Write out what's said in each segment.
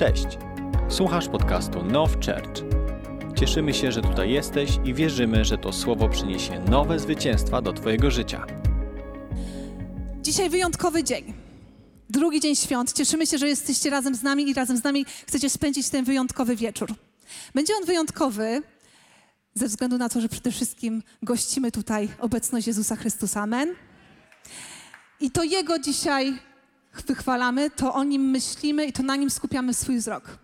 Cześć! Słuchasz podcastu Now Church. Cieszymy się, że tutaj jesteś i wierzymy, że to słowo przyniesie nowe zwycięstwa do Twojego życia. Dzisiaj wyjątkowy dzień. Drugi dzień świąt. Cieszymy się, że jesteście razem z nami i razem z nami chcecie spędzić ten wyjątkowy wieczór. Będzie on wyjątkowy ze względu na to, że przede wszystkim gościmy tutaj obecność Jezusa Chrystusa. Amen. I to Jego dzisiaj wychwalamy, to o Nim myślimy i to na Nim skupiamy swój wzrok.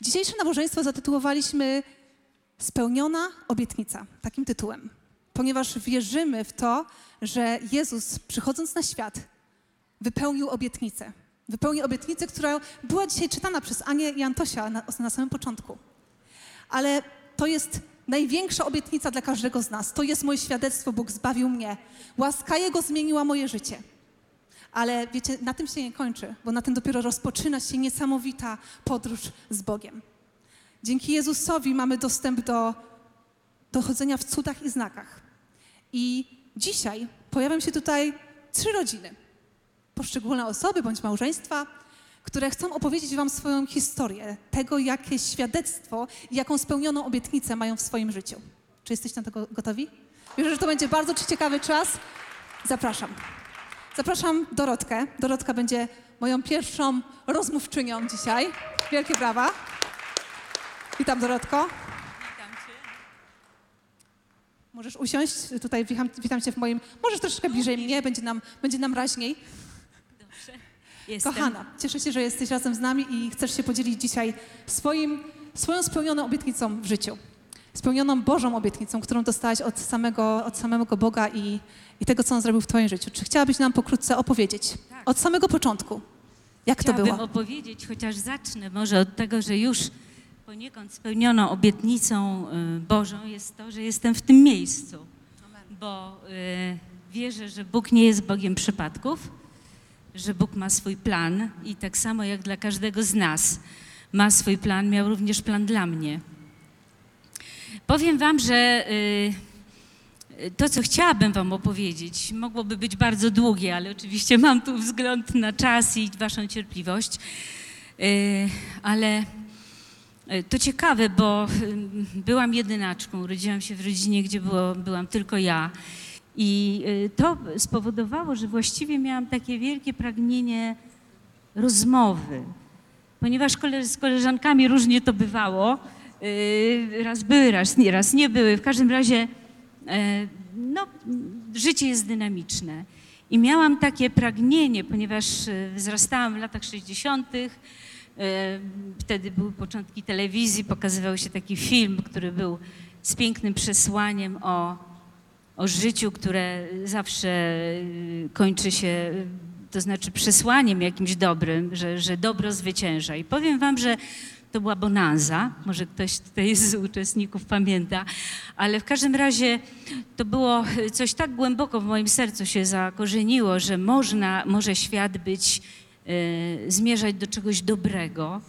Dzisiejsze nabożeństwo zatytułowaliśmy Spełniona obietnica, takim tytułem, ponieważ wierzymy w to, że Jezus przychodząc na świat wypełnił obietnicę. Wypełnił obietnicę, która była dzisiaj czytana przez Anię i Antosia na, na samym początku. Ale to jest największa obietnica dla każdego z nas. To jest moje świadectwo, Bóg zbawił mnie. Łaska Jego zmieniła moje życie. Ale wiecie, na tym się nie kończy, bo na tym dopiero rozpoczyna się niesamowita podróż z Bogiem. Dzięki Jezusowi mamy dostęp do dochodzenia w cudach i znakach. I dzisiaj pojawią się tutaj trzy rodziny. Poszczególne osoby bądź małżeństwa, które chcą opowiedzieć Wam swoją historię, tego, jakie świadectwo i jaką spełnioną obietnicę mają w swoim życiu. Czy jesteście na to gotowi? Wierzę, że to będzie bardzo ciekawy czas. Zapraszam. Zapraszam Dorotkę. Dorotka będzie moją pierwszą rozmówczynią dzisiaj. Wielkie brawa. Witam, Dorotko. Możesz usiąść. Tutaj witam, witam cię w moim. Możesz troszeczkę bliżej mnie, będzie nam, będzie nam raźniej. Jestem. Kochana, cieszę się, że jesteś razem z nami i chcesz się podzielić dzisiaj swoim, swoją spełnioną obietnicą w życiu. Spełnioną Bożą obietnicą, którą dostałaś od samego, od samego Boga i, i tego, co On zrobił w Twoim życiu. Czy chciałabyś nam pokrótce opowiedzieć Tak. od samego początku? Jak to Chciałabym było? opowiedzieć, chociaż zacznę może od tego, że już poniekąd spełnioną obietnicą y, Bożą jest to, że jestem w tym miejscu. Bo y, wierzę, że Bóg nie jest Bogiem przypadków, że Bóg ma swój plan i tak samo jak dla każdego z nas ma swój plan, miał również plan dla mnie. Powiem Wam, że y, to, co chciałabym Wam opowiedzieć, mogłoby być bardzo długie, ale oczywiście mam tu wzgląd na czas i Waszą cierpliwość. Y, Ale y, to ciekawe, bo byłam jedynaczką, urodziłam się w rodzinie, gdzie było, byłam tylko ja. I to spowodowało, że właściwie miałam takie wielkie pragnienie rozmowy, ponieważ z koleżankami różnie to bywało. Y, Raz były, raz nie, raz nie były. W każdym razie e, no, życie jest dynamiczne. I miałam takie pragnienie, ponieważ e, wzrastałam w latach 60. e, Wtedy były początki telewizji, pokazywał się taki film, który był z pięknym przesłaniem o, o życiu, które zawsze e, kończy się, to znaczy przesłaniem jakimś dobrym, że, że dobro zwycięża. I powiem wam, że to była bonanza, może ktoś tutaj z uczestników pamięta, ale w każdym razie to było coś tak głęboko w moim sercu się zakorzeniło, że można, może świat być, e, zmierzać do czegoś dobrego,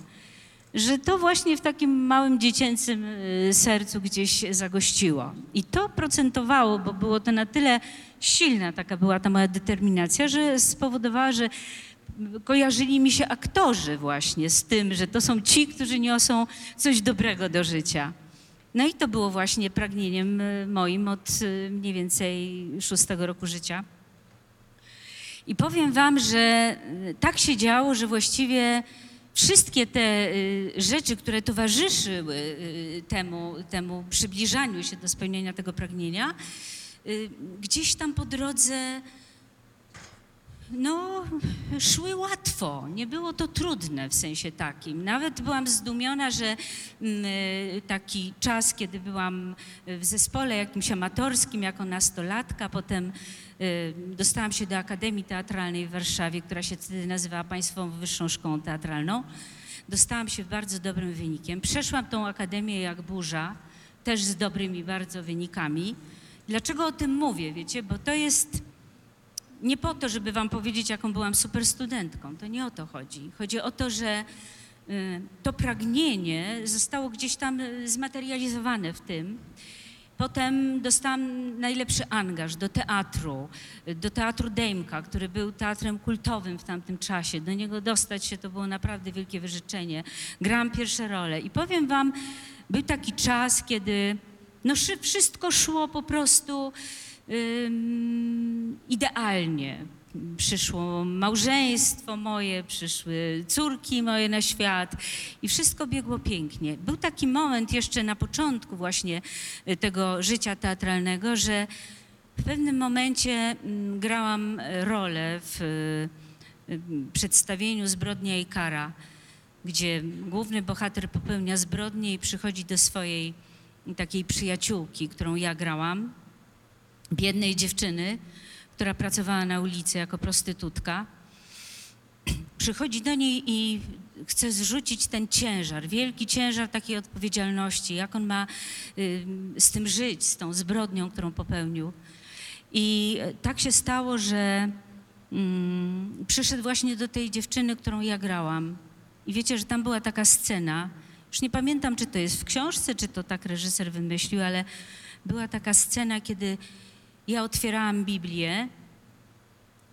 że to właśnie w takim małym dziecięcym e, sercu gdzieś zagościło. I to procentowało, bo było to na tyle silna taka była ta moja determinacja, że spowodowała, że kojarzyli mi się aktorzy właśnie z tym, że to są ci, którzy niosą coś dobrego do życia. No i to było właśnie pragnieniem e, moim od e, mniej więcej szóstego roku życia. I powiem wam, że e, tak się działo, że właściwie wszystkie te rzeczy, które towarzyszyły temu, temu przybliżaniu się do spełnienia tego pragnienia, gdzieś tam po drodze no, szły łatwo. Nie było to trudne w sensie takim. Nawet byłam zdumiona, że mm, y, taki czas, kiedy byłam w zespole jakimś amatorskim jako nastolatka, potem y, dostałam się do Akademii Teatralnej w Warszawie, która się wtedy nazywała Państwową Wyższą Szkołą Teatralną. Dostałam się bardzo dobrym wynikiem. Przeszłam tą akademię jak burza, też z dobrymi bardzo wynikami. Dlaczego o tym mówię, wiecie? Bo to jest nie po to, żeby wam powiedzieć, jaką byłam super studentką. To nie o to chodzi. Chodzi o to, że y, to pragnienie zostało gdzieś tam y, zmaterializowane w tym. Potem dostałam najlepszy angaż do teatru, do teatru Dejmka, który był teatrem kultowym w tamtym czasie. Do niego dostać się to było naprawdę wielkie wyrzeczenie. Grałam pierwsze role i powiem wam, był taki czas, kiedy no, szy- wszystko szło po prostu idealnie. Przyszło małżeństwo moje, przyszły córki moje na świat i wszystko biegło pięknie. Był taki moment jeszcze na początku właśnie y, tego życia teatralnego, że w pewnym momencie mm, grałam rolę w y, y, przedstawieniu Zbrodnia i kara, gdzie główny bohater popełnia zbrodnię i przychodzi do swojej takiej przyjaciółki, którą ja grałam, biednej dziewczyny, która pracowała na ulicy jako prostytutka. Przychodzi do niej i chce zrzucić ten ciężar, wielki ciężar takiej odpowiedzialności, jak on ma y, z tym żyć, z tą zbrodnią, którą popełnił. I tak się stało, że mm, przyszedł właśnie do tej dziewczyny, którą ja grałam. I wiecie, że tam była taka scena, już nie pamiętam, czy to jest w książce, czy to tak reżyser wymyślił, ale była taka scena, kiedy ja otwierałam Biblię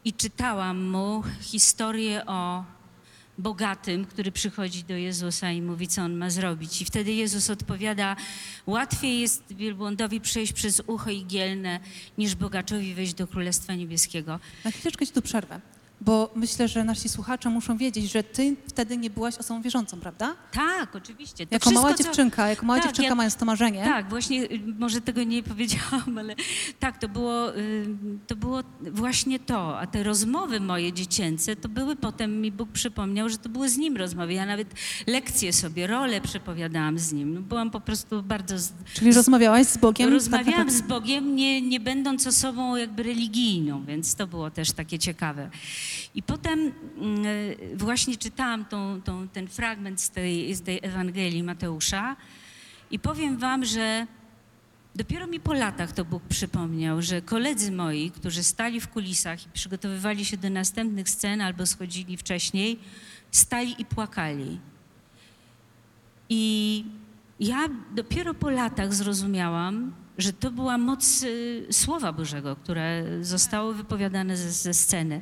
i czytałam mu historię o bogatym, który przychodzi do Jezusa i mówi, co on ma zrobić. I wtedy Jezus odpowiada, łatwiej jest wielbłądowi przejść przez ucho igielne, niż bogaczowi wejść do Królestwa Niebieskiego. Na chwileczkę ci tu przerwę, bo myślę, że nasi słuchacze muszą wiedzieć, że ty wtedy nie byłaś osobą wierzącą, prawda? Tak, oczywiście. To Jako mała wszystko, co- dziewczynka, jako mała Tak, dziewczynka ja- mając to marzenie. Tak, właśnie, y, może tego nie powiedziałam, ale tak, to było, y, to było właśnie to. A te rozmowy moje dziecięce, to były potem, mi Bóg przypomniał, że to były z Nim rozmowy. Ja nawet lekcje sobie, role przepowiadałam z Nim. No, byłam po prostu bardzo... Z, Czyli rozmawiałaś z Bogiem. tak Rozmawiałam naprawdę. z Bogiem, nie, nie będąc osobą jakby religijną, więc to było też takie ciekawe. I potem mm, e, właśnie czytałam tą, tą, ten fragment z tej, z tej Ewangelii Mateusza i powiem wam, że dopiero mi po latach to Bóg przypomniał, że koledzy moi, którzy stali w kulisach i przygotowywali się do następnych scen albo schodzili wcześniej, stali i płakali. I ja dopiero po latach zrozumiałam, że to była moc y, Słowa Bożego, które zostało wypowiadane ze, ze sceny.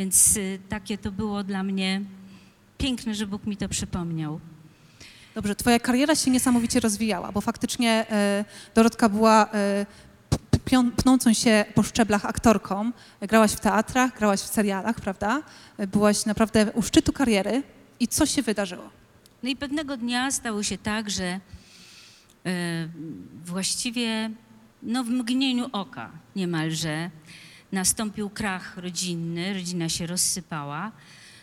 Więc y, takie to było dla mnie piękne, że Bóg mi to przypomniał. Dobrze, twoja kariera się niesamowicie rozwijała, bo faktycznie e, Dorotka była e, pnącą się po szczeblach aktorką. Grałaś w teatrach, grałaś w serialach, prawda? E, Byłaś naprawdę u szczytu kariery. I co się wydarzyło? No i pewnego dnia stało się tak, że właściwie no, w mgnieniu oka niemalże nastąpił krach rodzinny, rodzina się rozsypała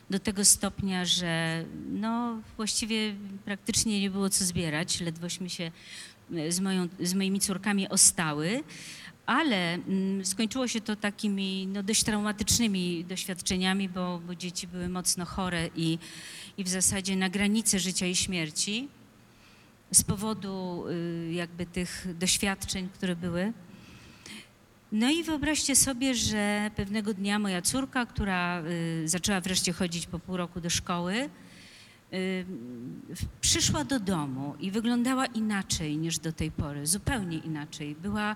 do tego stopnia, że no, właściwie praktycznie nie było co zbierać, ledwośmy się e, z, moją, z moimi córkami ostały. Ale mm, skończyło się to takimi no, dość traumatycznymi doświadczeniami, bo, bo dzieci były mocno chore i, i w zasadzie na granicy życia i śmierci z powodu y, jakby tych doświadczeń, które były. No i wyobraźcie sobie, że pewnego dnia moja córka, która y, zaczęła wreszcie chodzić po pół roku do szkoły, y, przyszła do domu i wyglądała inaczej niż do tej pory, zupełnie inaczej. Była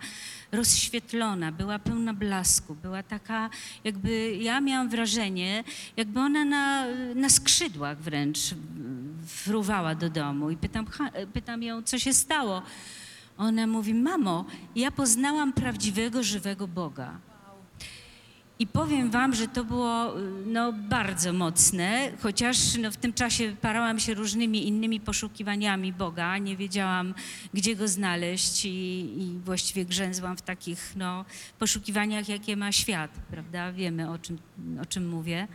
rozświetlona, była pełna blasku, była taka, jakby ja miałam wrażenie, jakby ona na, na skrzydłach wręcz fruwała do domu. I pytam, ha, pytam ją, co się stało. Ona mówi, mamo, ja poznałam prawdziwego, żywego Boga. I powiem wam, że to było no, bardzo mocne, chociaż no, w tym czasie parałam się różnymi innymi poszukiwaniami Boga, nie wiedziałam, gdzie go znaleźć i, i właściwie grzęzłam w takich no, poszukiwaniach, jakie ma świat, prawda? Wiemy, o czym, o czym mówię.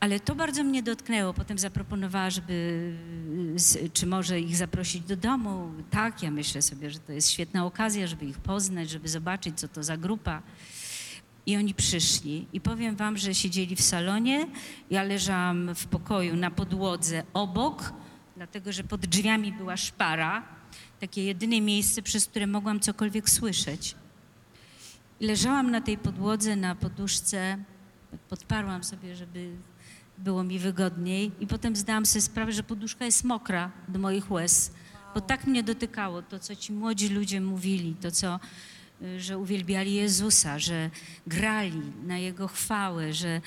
Ale to bardzo mnie dotknęło. Potem zaproponowała, żeby, y, czy może ich zaprosić do domu. Tak, ja myślę sobie, że to jest świetna okazja, żeby ich poznać, żeby zobaczyć, co to za grupa. I oni przyszli. I powiem wam, że siedzieli w salonie. Ja leżałam w pokoju na podłodze obok, dlatego że pod drzwiami była szpara. Takie jedyne miejsce, przez które mogłam cokolwiek słyszeć. Leżałam na tej podłodze, na poduszce. Podparłam sobie, żeby było mi wygodniej. I potem zdałam sobie sprawę, że poduszka jest mokra do moich łez. Bo tak mnie dotykało to, co ci młodzi ludzie mówili, to, co, y, że uwielbiali Jezusa, że grali na Jego chwałę, że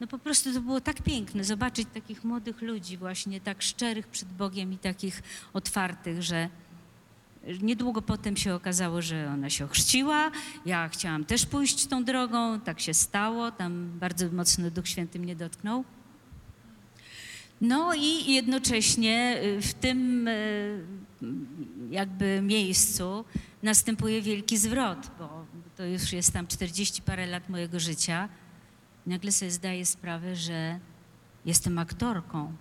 no po prostu to było tak piękne zobaczyć takich młodych ludzi właśnie tak szczerych przed Bogiem i takich otwartych, że niedługo potem się okazało, że ona się ochrzciła. Ja chciałam też pójść tą drogą, tak się stało, tam bardzo mocno Duch Święty mnie dotknął. No i jednocześnie y, w tym y, jakby miejscu następuje wielki zwrot, bo to już jest tam 40 parę lat mojego życia. Nagle sobie zdaję sprawę, że jestem aktorką.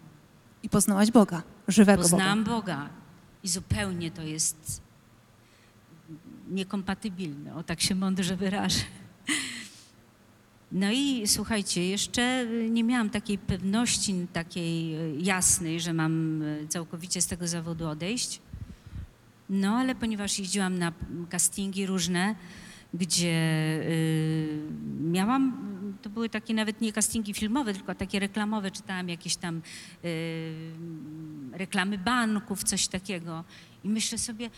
I poznałaś Boga, żywego Poznałam Boga. Boga i zupełnie to jest niekompatybilne, o tak się mądrze wyrażę. No i słuchajcie, jeszcze nie miałam takiej pewności, takiej e, jasnej, że mam e, całkowicie z tego zawodu odejść. No ale ponieważ jeździłam na castingi różne, gdzie y, miałam, to były takie nawet nie castingi filmowe, tylko takie reklamowe, czytałam jakieś tam y, reklamy banków, coś takiego. I myślę sobie,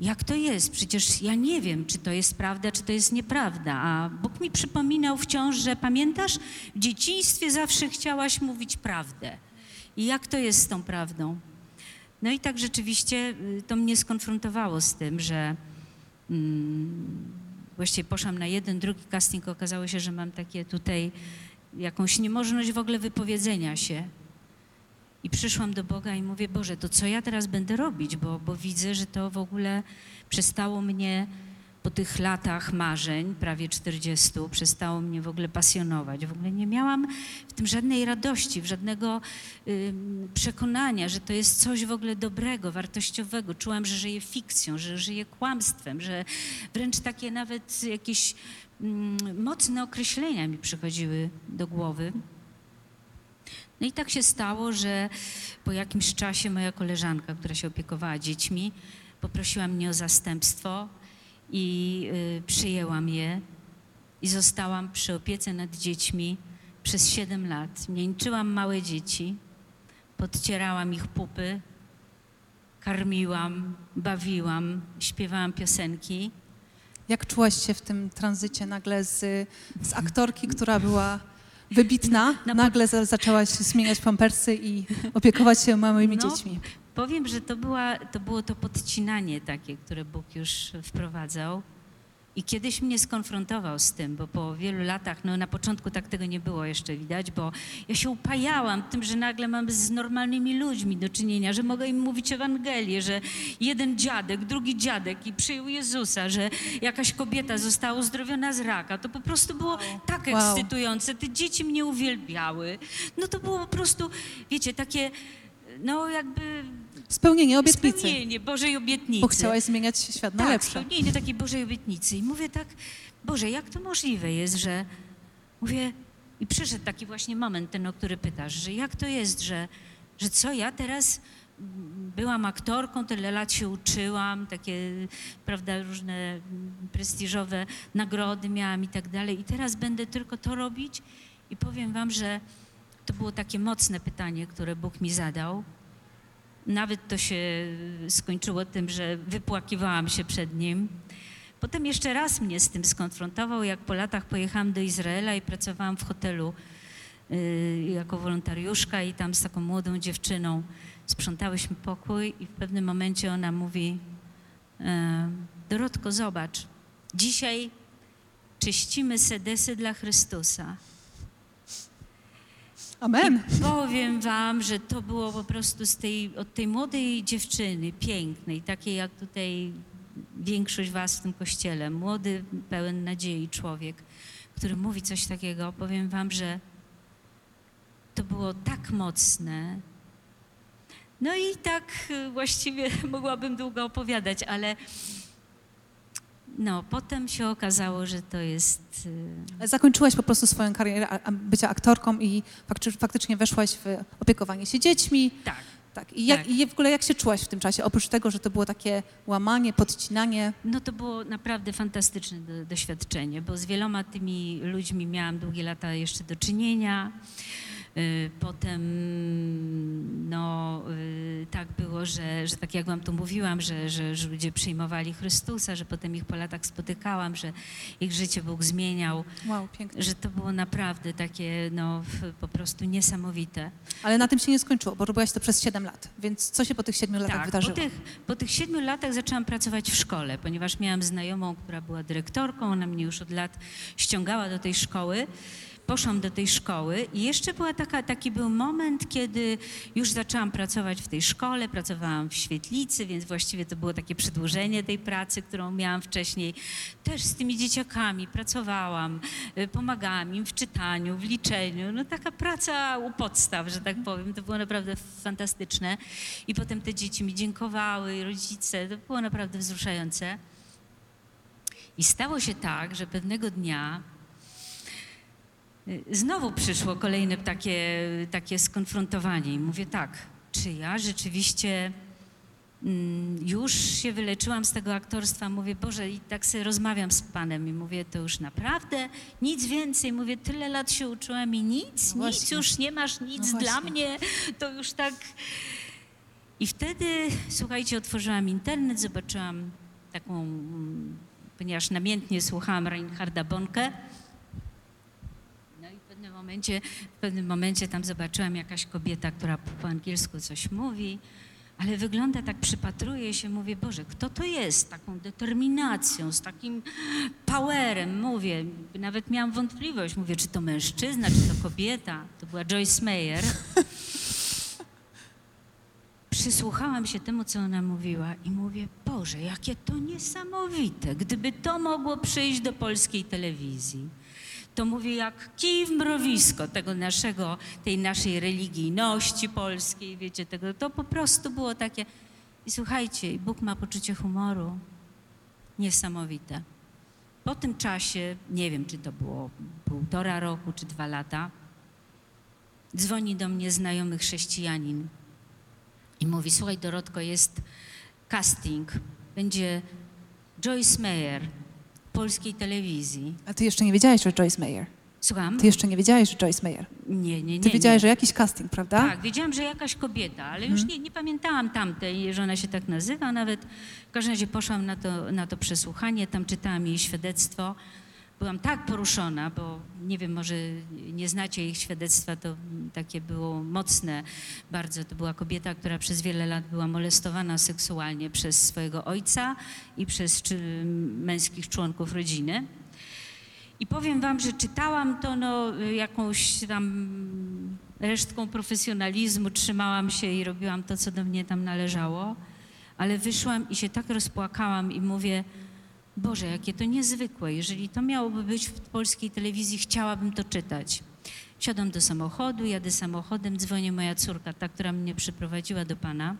jak to jest? Przecież ja nie wiem, czy to jest prawda, czy to jest nieprawda. A Bóg mi przypominał wciąż, że pamiętasz, w dzieciństwie zawsze chciałaś mówić prawdę. I jak to jest z tą prawdą? No i tak rzeczywiście y, to mnie skonfrontowało z tym, że mm, właściwie poszłam na jeden, drugi casting, okazało się, że mam takie tutaj jakąś niemożność w ogóle wypowiedzenia się. I przyszłam do Boga i mówię, Boże, to co ja teraz będę robić, bo, bo widzę, że to w ogóle przestało mnie po tych latach marzeń, prawie 40, przestało mnie w ogóle pasjonować. W ogóle nie miałam w tym żadnej radości, żadnego ym, przekonania, że to jest coś w ogóle dobrego, wartościowego. Czułam, że żyję fikcją, że żyję kłamstwem, że wręcz takie nawet jakieś ym, mocne określenia mi przychodziły do głowy. No i tak się stało, że po jakimś czasie moja koleżanka, która się opiekowała dziećmi, poprosiła mnie o zastępstwo i y, przyjęłam je i zostałam przy opiece nad dziećmi przez 7 lat. Mięczyłam małe dzieci, podcierałam ich pupy, karmiłam, bawiłam, śpiewałam piosenki. Jak czułaś się w tym tranzycie nagle z, z aktorki, która była wybitna, Na nagle za, zaczęłaś zmieniać pampersy i opiekować się małymi No, dziećmi? Powiem, że to, była, to było to podcinanie takie, które Bóg już wprowadzał. I kiedyś mnie skonfrontował z tym, bo po wielu latach, no na początku tak tego nie było jeszcze widać, bo ja się upajałam tym, że nagle mam z normalnymi ludźmi do czynienia, że mogę im mówić Ewangelię, że jeden dziadek, drugi dziadek i przyjął Jezusa, że jakaś kobieta została uzdrowiona z raka. To po prostu było tak Wow. ekscytujące. Te dzieci mnie uwielbiały. No to było po prostu, wiecie, takie, no jakby Spełnienie obietnicy, spełnienie Bożej obietnicy. bo chciałaś zmieniać świat na tak, lepsze. spełnienie takiej Bożej obietnicy. I mówię tak, Boże, jak to możliwe jest, że mówię, i przyszedł taki właśnie moment, ten, o który pytasz, że jak to jest, że, że co ja teraz mm, byłam aktorką, tyle lat się uczyłam, takie, prawda, różne mm, prestiżowe nagrody miałam i tak dalej i teraz będę tylko to robić i powiem wam, że to było takie mocne pytanie, które Bóg mi zadał. Nawet to się skończyło tym, że wypłakiwałam się przed nim. Potem jeszcze raz mnie z tym skonfrontował, jak po latach pojechałam do Izraela i pracowałam w hotelu y, jako wolontariuszka i tam z taką młodą dziewczyną sprzątałyśmy pokój i w pewnym momencie ona mówi e, Dorotko, zobacz, dzisiaj czyścimy sedesy dla Chrystusa. Amen. I powiem wam, że to było po prostu z tej, od tej młodej dziewczyny, pięknej, takiej jak tutaj większość was w tym kościele, młody, pełen nadziei człowiek, który mówi coś takiego, powiem wam, że to było tak mocne. No i tak y, właściwie mogłabym długo opowiadać, ale no, potem się okazało, że to jest... y, Zakończyłaś po prostu swoją karierę bycia aktorką i fakty- faktycznie weszłaś w opiekowanie się dziećmi. Tak. Tak. I, jak, Tak. I w ogóle jak się czułaś w tym czasie? Oprócz tego, że to było takie łamanie, podcinanie. No to było naprawdę fantastyczne do, doświadczenie, bo z wieloma tymi ludźmi miałam długie lata jeszcze do czynienia. Y, Potem no, y, tak było, że, że tak jak wam tu mówiłam, że, że, że ludzie przyjmowali Chrystusa, że potem ich po latach spotykałam, że ich życie Bóg zmieniał, Wow, pięknie. że to było naprawdę takie no, po prostu niesamowite. Ale na tym się nie skończyło, bo robiłaś to przez 7 lat. Więc co się po tych 7 latach Tak, po wydarzyło? tych, po tych siedmiu latach zaczęłam pracować w szkole, ponieważ miałam znajomą, która była dyrektorką, ona mnie już od lat ściągała do tej szkoły. Poszłam do tej szkoły i jeszcze była taka, taki był moment, kiedy już zaczęłam pracować w tej szkole, pracowałam w świetlicy, więc właściwie to było takie przedłużenie tej pracy, którą miałam wcześniej. Też z tymi dzieciakami pracowałam, y, pomagałam im w czytaniu, w liczeniu. No taka praca u podstaw, że tak powiem. To było naprawdę fantastyczne. I potem te dzieci mi dziękowały, i rodzice. To było naprawdę wzruszające. I stało się tak, że pewnego dnia znowu przyszło kolejne takie, takie skonfrontowanie. I mówię tak, czy ja rzeczywiście mm, już się wyleczyłam z tego aktorstwa? Mówię, Boże, i tak sobie rozmawiam z Panem i mówię, to już naprawdę nic więcej. Mówię, tyle lat się uczyłam i nic, nic No właśnie. już nie masz, nic No dla mnie. To już tak... I wtedy, słuchajcie, otworzyłam internet, zobaczyłam taką, mm, ponieważ namiętnie słuchałam Reinharda Bonke. No i w pewnym momencie, w pewnym momencie tam zobaczyłam jakaś kobieta, która po, angielsku coś mówi, ale wygląda tak, przypatruje się, mówię, Boże, kto to jest z taką determinacją, z takim powerem, mówię, nawet miałam wątpliwość, mówię, czy to mężczyzna, czy to kobieta, to była Joyce Meyer. Przysłuchałam się temu, co ona mówiła i mówię, Boże, jakie to niesamowite. Gdyby to mogło przyjść do polskiej telewizji, to mówię, jak kij w mrowisko tego naszego, tej naszej religijności polskiej, wiecie, tego, to po prostu było takie... I słuchajcie, Bóg ma poczucie humoru. Niesamowite. Po tym czasie, nie wiem, czy to było półtora roku, czy dwa lata, dzwoni do mnie znajomy chrześcijanin i mówi, słuchaj Dorotko, jest casting, będzie Joyce Meyer polskiej telewizji. A ty jeszcze nie wiedziałeś, że Joyce Meyer. Słucham? Ty jeszcze nie wiedziałeś, że Joyce Meyer. Nie, nie, nie. Ty wiedziałeś, nie. że jakiś casting, prawda? Tak, wiedziałam, że jakaś kobieta, ale już nie, nie pamiętałam tamtej, że ona się tak nazywa. Nawet w każdym razie poszłam na to, na to przesłuchanie, tam czytałam jej świadectwo. Byłam tak poruszona, bo nie wiem, może nie znacie ich świadectwa, to takie było mocne bardzo. To była kobieta, która przez wiele lat była molestowana seksualnie przez swojego ojca i przez męskich członków rodziny. I powiem wam, że czytałam to no, jakąś tam resztką profesjonalizmu, trzymałam się i robiłam to, co do mnie tam należało, ale wyszłam i się tak rozpłakałam i mówię, Boże, jakie to niezwykłe. Jeżeli to miałoby być w polskiej telewizji, chciałabym to czytać. Siadam do samochodu, jadę samochodem, dzwoni moja córka, ta, która mnie przyprowadziła do Pana.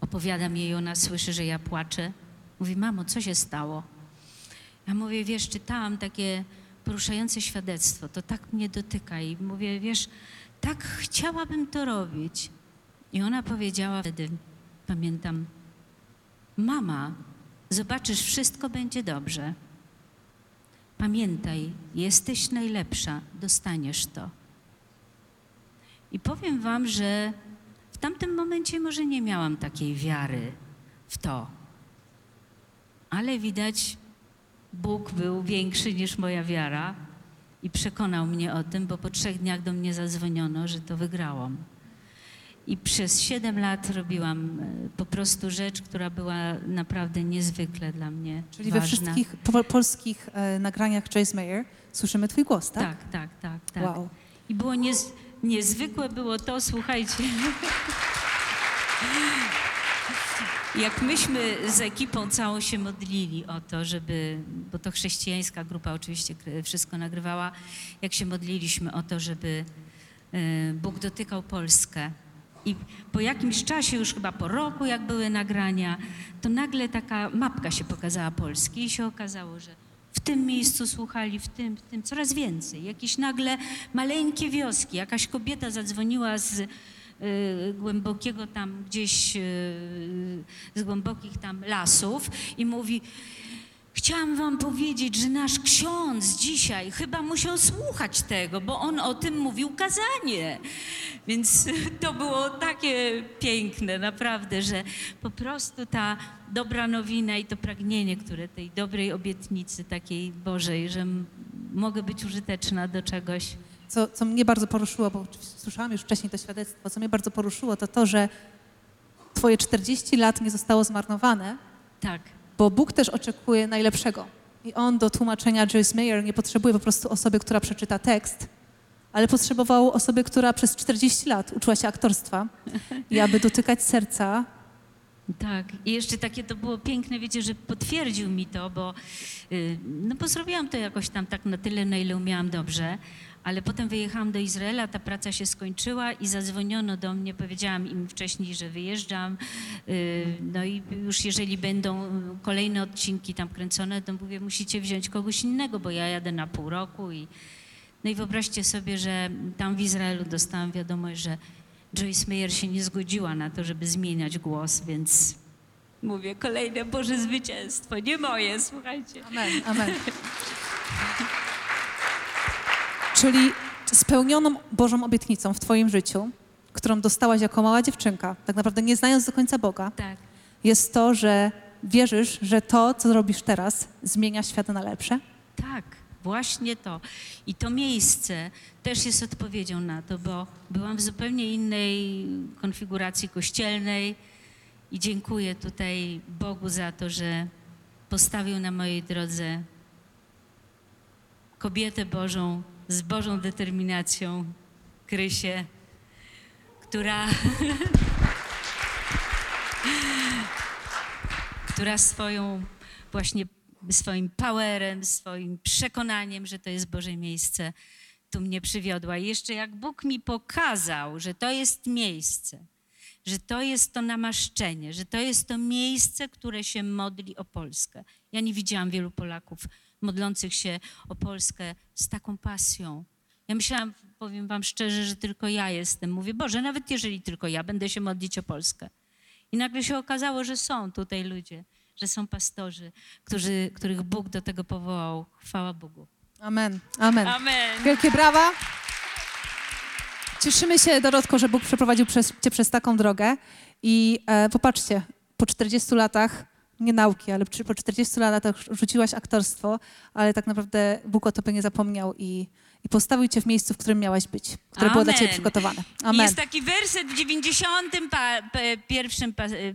Opowiadam jej, ona słyszy, że ja płaczę. Mówi, mamo, co się stało? Ja mówię, wiesz, czytałam takie poruszające świadectwo, to tak mnie dotyka i mówię, wiesz, tak chciałabym to robić. I ona powiedziała wtedy, pamiętam, mama, zobaczysz, wszystko będzie dobrze. Pamiętaj, jesteś najlepsza, dostaniesz to. I powiem wam, że w tamtym momencie może nie miałam takiej wiary w to. Ale widać, Bóg był większy niż moja wiara i przekonał mnie o tym, bo po trzech dniach do mnie zadzwoniono, że to wygrałam. I przez siedem lat robiłam e, po prostu rzecz, która była naprawdę niezwykle dla mnie Czyli ważna. we wszystkich po, polskich e, nagraniach Joyce Meyer słyszymy twój głos, tak? Tak, tak, tak, tak. Wow. I było niez, niezwykłe było to, słuchajcie, jak myśmy z ekipą całą się modlili o to, żeby, bo to chrześcijańska grupa oczywiście wszystko nagrywała, jak się modliliśmy o to, żeby e, Bóg dotykał Polskę. I po jakimś czasie, już chyba po roku, jak były nagrania, to nagle taka mapka się pokazała Polski i się okazało, że w tym miejscu słuchali, w tym, w tym, coraz więcej. Jakieś nagle maleńkie wioski. Jakaś kobieta zadzwoniła z y, głębokiego tam gdzieś, y, z głębokich tam lasów i mówi, Chciałam wam powiedzieć, że nasz ksiądz dzisiaj chyba musiał słuchać tego, bo on o tym mówił kazanie. Więc to było takie piękne, naprawdę, że po prostu ta dobra nowina i to pragnienie, które tej dobrej obietnicy takiej Bożej, że mogę być użyteczna do czegoś. Co, co mnie bardzo poruszyło, bo słyszałam już wcześniej to świadectwo, co mnie bardzo poruszyło, to to, że twoje 40 lat nie zostało zmarnowane, Tak, bo Bóg też oczekuje najlepszego. I On do tłumaczenia Joyce Meyer nie potrzebuje po prostu osoby, która przeczyta tekst, ale potrzebował osoby, która przez 40 lat uczyła się aktorstwa i aby dotykać serca. tak. I jeszcze takie to było piękne, wiecie, że potwierdził mi to, bo, y, no bo zrobiłam to jakoś tam tak na tyle, na ile umiałam dobrze. Ale potem wyjechałam do Izraela, ta praca się skończyła i zadzwoniono do mnie, powiedziałam im wcześniej, że wyjeżdżam. y, No i już jeżeli będą kolejne odcinki tam kręcone, to mówię, musicie wziąć kogoś innego, bo ja jadę na pół roku. I, no i wyobraźcie sobie, że tam w Izraelu dostałam wiadomość, że Joyce Meyer się nie zgodziła na to, żeby zmieniać głos, więc mówię, kolejne Boże zwycięstwo, nie moje, słuchajcie. Amen, amen. Czyli spełnioną Bożą obietnicą w twoim życiu, którą dostałaś jako mała dziewczynka, tak naprawdę nie znając do końca Boga, Tak, jest to, że wierzysz, że to, co robisz teraz, zmienia świat na lepsze? tak, właśnie to. I to miejsce też jest odpowiedzią na to, bo byłam w zupełnie innej konfiguracji kościelnej i dziękuję tutaj Bogu za to, że postawił na mojej drodze kobietę Bożą z Bożą determinacją, Krysię, która, która swoją właśnie swoim powerem, swoim przekonaniem, że to jest Boże miejsce, tu mnie przywiodła. I jeszcze jak Bóg mi pokazał, że to jest miejsce, że to jest to namaszczenie, że to jest to miejsce, które się modli o Polskę. Ja nie widziałam wielu Polaków modlących się o Polskę z taką pasją. Ja myślałam, powiem wam szczerze, że tylko ja jestem. Mówię, Boże, nawet jeżeli tylko ja będę się modlić o Polskę. I nagle się okazało, że są tutaj ludzie, że są pastorzy, którzy, których Bóg do tego powołał. Chwała Bogu. Amen, amen. Amen. Wielkie brawa. Cieszymy się, Dorotko, że Bóg przeprowadził przez, cię przez taką drogę. I e, popatrzcie, po 40 latach, nie nauki, ale po 40 latach rzuciłaś aktorstwo, ale tak naprawdę Bóg o tobie nie zapomniał i, i postawił cię w miejscu, w którym miałaś być, które było dla ciebie Amen. przygotowane. Amen. Jest taki werset w 91 pa, pierwszym pa, y,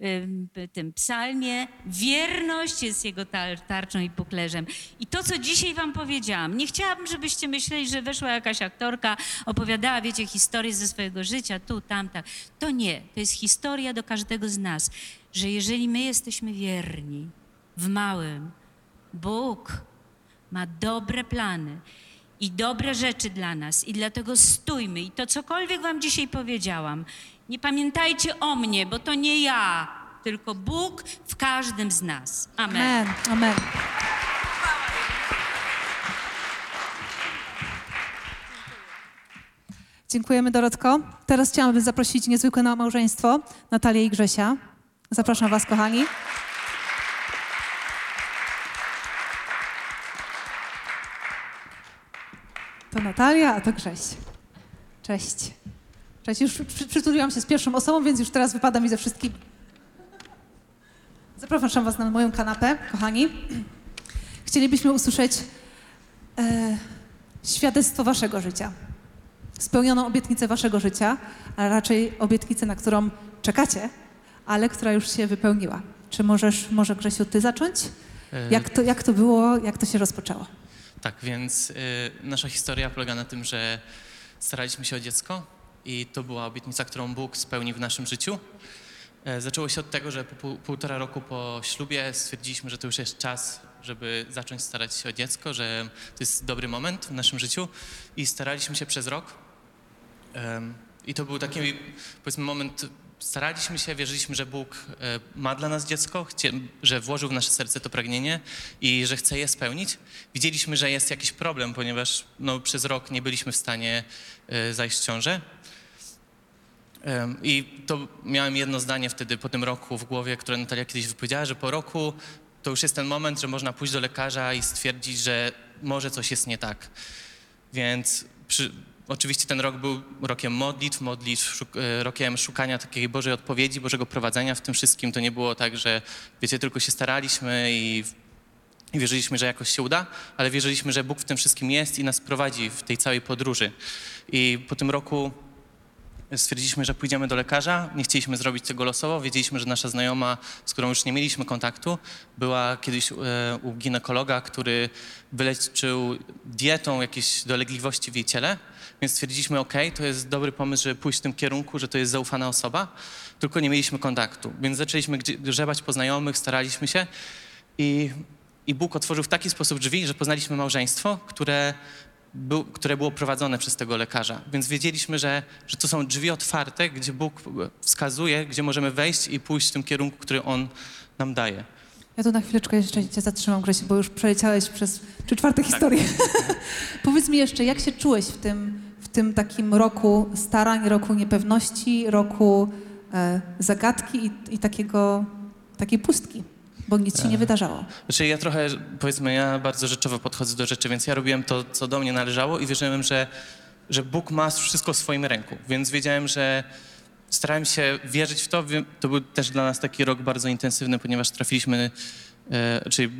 y, y, tym psalmie. Wierność jest jego tar, tarczą i puklerzem. I to, co dzisiaj wam powiedziałam, nie chciałabym, żebyście myśleli, że weszła jakaś aktorka, opowiadała, wiecie, historię ze swojego życia, tu, tam, tak. To nie. To jest historia do każdego z nas, że jeżeli my jesteśmy wierni w małym, Bóg ma dobre plany i dobre rzeczy dla nas i dlatego stójmy. I to cokolwiek wam dzisiaj powiedziałam, nie pamiętajcie o mnie, bo to nie ja, tylko Bóg w każdym z nas. Amen. Amen, amen. Dziękujemy, Dorotko. Teraz chciałabym zaprosić niezwykłe małżeństwo, Natalię i Grzesia. Zapraszam was, kochani. To Natalia, a to Grześ. Cześć. Cześć. Już przy, przytuliłam się z pierwszą osobą, więc już teraz wypada mi ze wszystkimi. Zapraszam Was na moją kanapę, kochani. Chcielibyśmy usłyszeć e, świadectwo Waszego życia. Spełnioną obietnicę Waszego życia, a raczej obietnicę, na którą czekacie, ale która już się wypełniła. Czy możesz, może Grzesiu, Ty zacząć? E, Jak to, jak to było, jak to się rozpoczęło? Tak, więc y, nasza historia polega na tym, że staraliśmy się o dziecko i to była obietnica, którą Bóg spełnił w naszym życiu. E, zaczęło się od tego, że po pół, półtora roku po ślubie stwierdziliśmy, że to już jest czas, żeby zacząć starać się o dziecko, że to jest dobry moment w naszym życiu i staraliśmy się przez rok. I to był taki, powiedzmy, moment, staraliśmy się, wierzyliśmy, że Bóg e, ma dla nas dziecko, że włożył w nasze serce to pragnienie i że chce je spełnić. Widzieliśmy, że jest jakiś problem, ponieważ no, przez rok nie byliśmy w stanie e, zajść w ciążę. I to miałem jedno zdanie wtedy po tym roku w głowie, które Natalia kiedyś wypowiedziała, że po roku to już jest ten moment, że można pójść do lekarza i stwierdzić, że może coś jest nie tak. Więc przy, oczywiście ten rok był rokiem modlitw, modlitw, szuk, e, rokiem szukania takiej Bożej odpowiedzi, Bożego prowadzenia w tym wszystkim. To nie było tak, że wiecie, tylko się staraliśmy i, i wierzyliśmy, że jakoś się uda, ale wierzyliśmy, że Bóg w tym wszystkim jest i nas prowadzi w tej całej podróży. I po tym roku stwierdziliśmy, że pójdziemy do lekarza. Nie chcieliśmy zrobić tego losowo. Wiedzieliśmy, że nasza znajoma, z którą już nie mieliśmy kontaktu, była kiedyś e, u ginekologa, który wyleczył dietą jakieś dolegliwości w jej ciele. Więc stwierdziliśmy, ok, to jest dobry pomysł, żeby pójść w tym kierunku, że to jest zaufana osoba, tylko nie mieliśmy kontaktu. Więc zaczęliśmy grzebać po znajomych, staraliśmy się i, i Bóg otworzył w taki sposób drzwi, że poznaliśmy małżeństwo, które był, które było prowadzone przez tego lekarza. Więc wiedzieliśmy, że, że to są drzwi otwarte, gdzie Bóg wskazuje, gdzie możemy wejść i pójść w tym kierunku, który On nam daje. Ja tu na chwileczkę jeszcze cię zatrzymam, Grzesiu, bo już przeleciałeś przez trzy czwarte tak. historię. Powiedz mi jeszcze, jak się czułeś w tym, tym takim roku starań, roku niepewności, roku e, zagadki i, i takiego, takiej pustki? bo nic się nie wydarzało. Znaczy ja trochę, powiedzmy, ja bardzo rzeczowo podchodzę do rzeczy, więc ja robiłem to, co do mnie należało i wierzyłem, że, że Bóg ma wszystko w swoim ręku, więc wiedziałem, że starałem się wierzyć w to. To był też dla nas taki rok bardzo intensywny, ponieważ trafiliśmy, e, czyli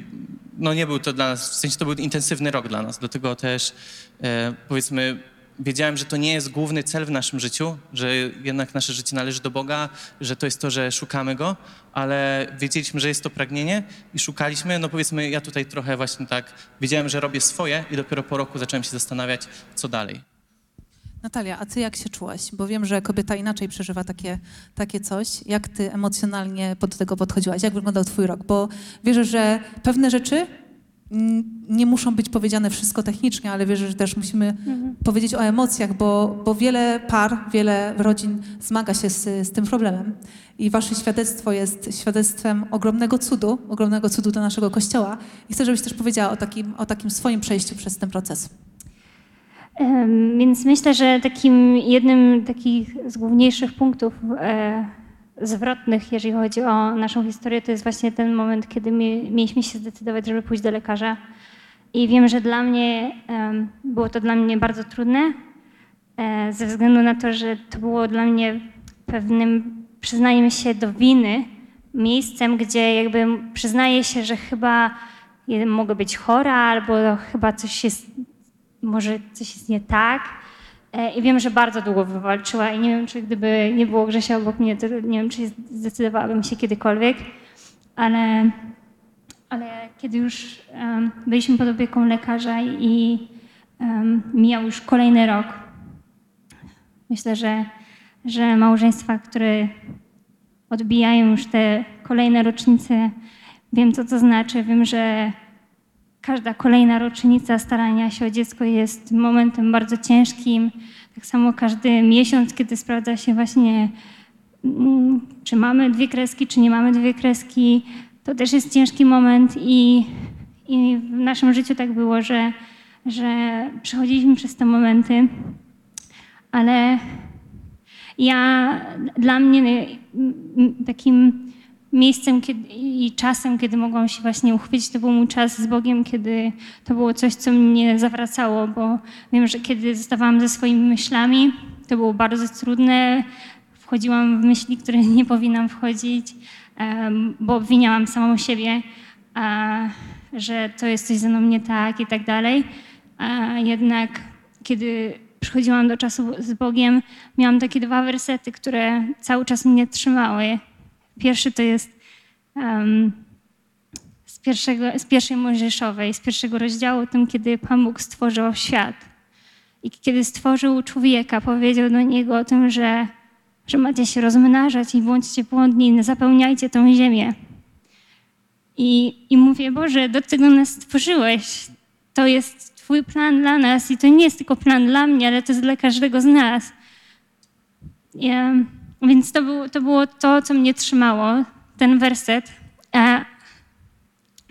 no nie był to dla nas, w sensie to był intensywny rok dla nas, dlatego też e, powiedzmy wiedziałem, że to nie jest główny cel w naszym życiu, że jednak nasze życie należy do Boga, że to jest to, że szukamy Go, ale wiedzieliśmy, że jest to pragnienie i szukaliśmy. No powiedzmy, ja tutaj trochę właśnie tak wiedziałem, że robię swoje i dopiero po roku zacząłem się zastanawiać, co dalej. Natalia, a ty jak się czułaś? Bo wiem, że kobieta inaczej przeżywa takie, takie coś. Jak ty emocjonalnie do tego podchodziłaś? Jak wyglądał twój rok? Bo wierzę, że pewne rzeczy nie muszą być powiedziane wszystko technicznie, ale wierzę, że też musimy mhm. powiedzieć o emocjach, bo, bo wiele par, wiele rodzin zmaga się z, z tym problemem. I wasze świadectwo jest świadectwem ogromnego cudu, ogromnego cudu dla naszego Kościoła. I chcę, żebyś też powiedziała o takim, o takim swoim przejściu przez ten proces. Więc myślę, że takim jednym takich z główniejszych punktów e, zwrotnych, jeżeli chodzi o naszą historię, to jest właśnie ten moment, kiedy mieliśmy się zdecydować, żeby pójść do lekarza. I wiem, że dla mnie było to dla mnie bardzo trudne, e, ze względu na to, że to było dla mnie pewnym przyznaniem się do winy, miejscem, gdzie jakby przyznaję się, że chyba mogę być chora, albo chyba coś jest, może coś jest nie tak. E, I wiem, że bardzo długo wywalczyła i nie wiem, czy gdyby nie było Grzesia obok mnie, to nie wiem, czy zdecydowałabym się kiedykolwiek, ale, ale kiedy już um, byliśmy pod opieką lekarza i um, mijał już kolejny rok, myślę, że, że małżeństwa, które odbijają już te kolejne rocznice, wiem, co to znaczy, wiem, że każda kolejna rocznica starania się o dziecko jest momentem bardzo ciężkim. Tak samo każdy miesiąc, kiedy sprawdza się właśnie, mm, czy mamy dwie kreski, czy nie mamy dwie kreski, to też jest ciężki moment i, i w naszym życiu tak było, że, że przechodziliśmy przez te momenty, ale ja, dla mnie takim miejscem kiedy, i czasem, kiedy mogłam się właśnie uchwycić, to był mój czas z Bogiem, kiedy to było coś, co mnie zawracało, bo wiem, że kiedy zostawałam ze swoimi myślami, to było bardzo trudne. Wchodziłam w myśli, które nie powinnam wchodzić, bo obwiniałam samą siebie, że to jest coś ze mną nie tak i tak dalej. A jednak kiedy przychodziłam do czasu z Bogiem, miałam takie dwa wersety, które cały czas mnie trzymały. Pierwszy to jest um, z, pierwszego, z pierwszej Mojżeszowej, z pierwszego rozdziału, tym, kiedy Pan Bóg stworzył świat. I kiedy stworzył człowieka, powiedział do niego o tym, że, że macie się rozmnażać i bądźcie płodni, zapełniajcie tą ziemię. I, I mówię, Boże, do tego nas stworzyłeś. To jest Twój plan dla nas i to nie jest tylko plan dla mnie, ale to jest dla każdego z nas. Ja, więc to, był, to było to, co mnie trzymało, ten werset. A,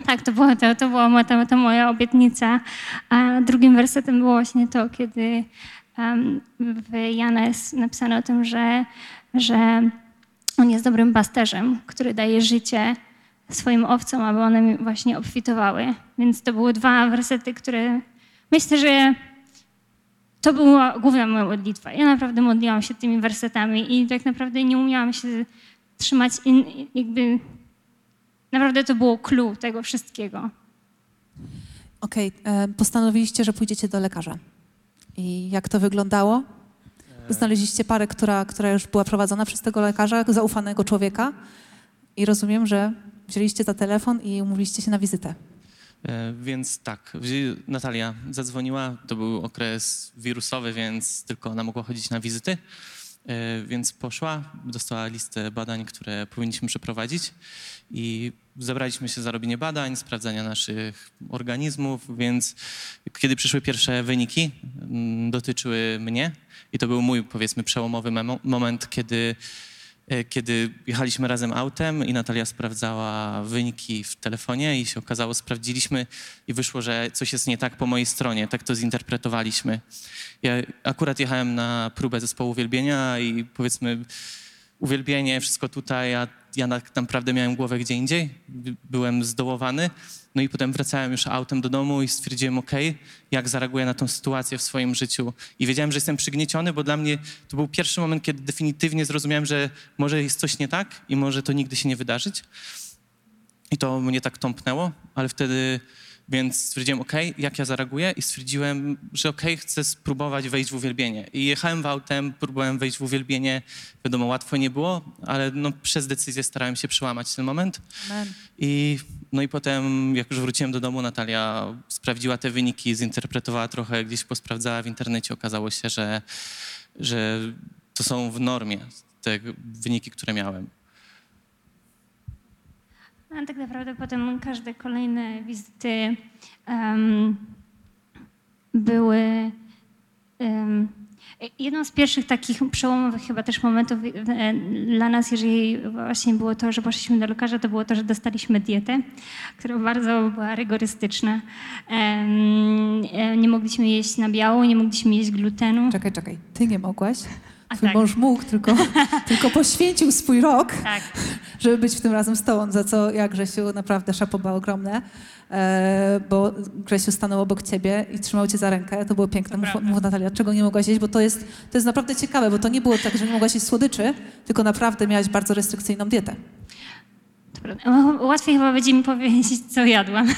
tak, to, było to, to była to, to moja obietnica. A drugim wersetem było właśnie to, kiedy um, w Jana jest napisane o tym, że, że on jest dobrym pasterzem, który daje życie swoim owcom, aby one właśnie obfitowały. Więc to były dwa wersety, które myślę, że to była główna moja modlitwa. Ja naprawdę modliłam się tymi wersetami i tak naprawdę nie umiałam się trzymać, in, jakby naprawdę to było clue tego wszystkiego. Okej, e, postanowiliście, że pójdziecie do lekarza. I jak to wyglądało? Znaleźliście parę, która, która już była prowadzona przez tego lekarza, zaufanego człowieka. I rozumiem, że wzięliście za telefon i umówiliście się na wizytę. E, Więc tak, Natalia zadzwoniła, to był okres wirusowy, więc tylko ona mogła chodzić na wizyty. E, Więc poszła, dostała listę badań, które powinniśmy przeprowadzić i zabraliśmy się za robienie badań, sprawdzania naszych organizmów, więc kiedy przyszły pierwsze wyniki, mm, dotyczyły mnie i to był mój, powiedzmy, przełomowy moment, kiedy kiedy jechaliśmy razem autem i Natalia sprawdzała wyniki w telefonie i się okazało, sprawdziliśmy i wyszło, że coś jest nie tak po mojej stronie. Tak to zinterpretowaliśmy. Ja akurat jechałem na próbę zespołu uwielbienia i powiedzmy uwielbienie, wszystko tutaj, a ja tak naprawdę miałem głowę gdzie indziej. By- Byłem zdołowany. No i potem wracałem już autem do domu i stwierdziłem, ok, jak zareaguję na tą sytuację w swoim życiu. I wiedziałem, że jestem przygnieciony, bo dla mnie to był pierwszy moment, kiedy definitywnie zrozumiałem, że może jest coś nie tak i może to nigdy się nie wydarzyć. I to mnie tak tąpnęło, ale wtedy, więc stwierdziłem, ok, jak ja zareaguję i stwierdziłem, że ok, chcę spróbować wejść w uwielbienie. I jechałem w autem, próbowałem wejść w uwielbienie. Wiadomo, łatwo nie było, ale no, przez decyzję starałem się przełamać ten moment. Amen. I, no i potem, jak już wróciłem do domu, Natalia sprawdziła te wyniki, zinterpretowała trochę, gdzieś posprawdzała w internecie. Okazało się, że, że to są w normie te wyniki, które miałem. A tak naprawdę potem każde kolejne wizyty em, były em, jedną z pierwszych takich przełomowych chyba też momentów e, dla nas, jeżeli właśnie było to, że poszliśmy do lekarza, to było to, że dostaliśmy dietę, która bardzo była rygorystyczna. E, Nie mogliśmy jeść na biało, nie mogliśmy jeść glutenu. Czekaj, czekaj. Ty nie mogłaś. A Twój tak. mąż mógł, tylko, tylko poświęcił swój rok, Tak. żeby być w tym razem z tobą, za co ja, Grzesiu, naprawdę szapoba ogromne, e, bo Grzesiu stanął obok ciebie i trzymał cię za rękę. To było piękne. Mów, mów Natalia, czego nie mogłaś jeść, bo to jest, to jest naprawdę ciekawe, bo to nie było tak, że nie mogłaś jeść słodyczy, tylko naprawdę miałaś bardzo restrykcyjną dietę. Prawda. Łatwiej chyba będzie mi powiedzieć, co jadłam.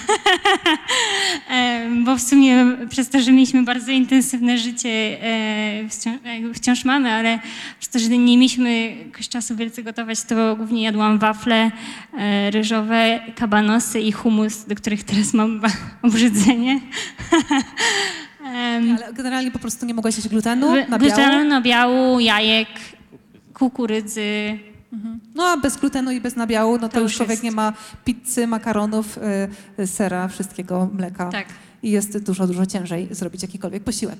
Bo w sumie przez to, że mieliśmy bardzo intensywne życie, e, wciąż, e, wciąż mamy, ale przez to, że nie mieliśmy jakoś czasu wielce gotować, to głównie jadłam wafle e, ryżowe, kabanosy i humus, do których teraz mam obrzydzenie. Ale generalnie po prostu nie mogłaś jeść glutenu. Glutenu, nabiału, jajek, kukurydzy, No a bez glutenu i bez nabiału, no to, To już już człowiek jest. nie ma pizzy, makaronów, y, y, sera, wszystkiego, mleka. tak. I jest dużo, dużo ciężej zrobić jakikolwiek posiłek.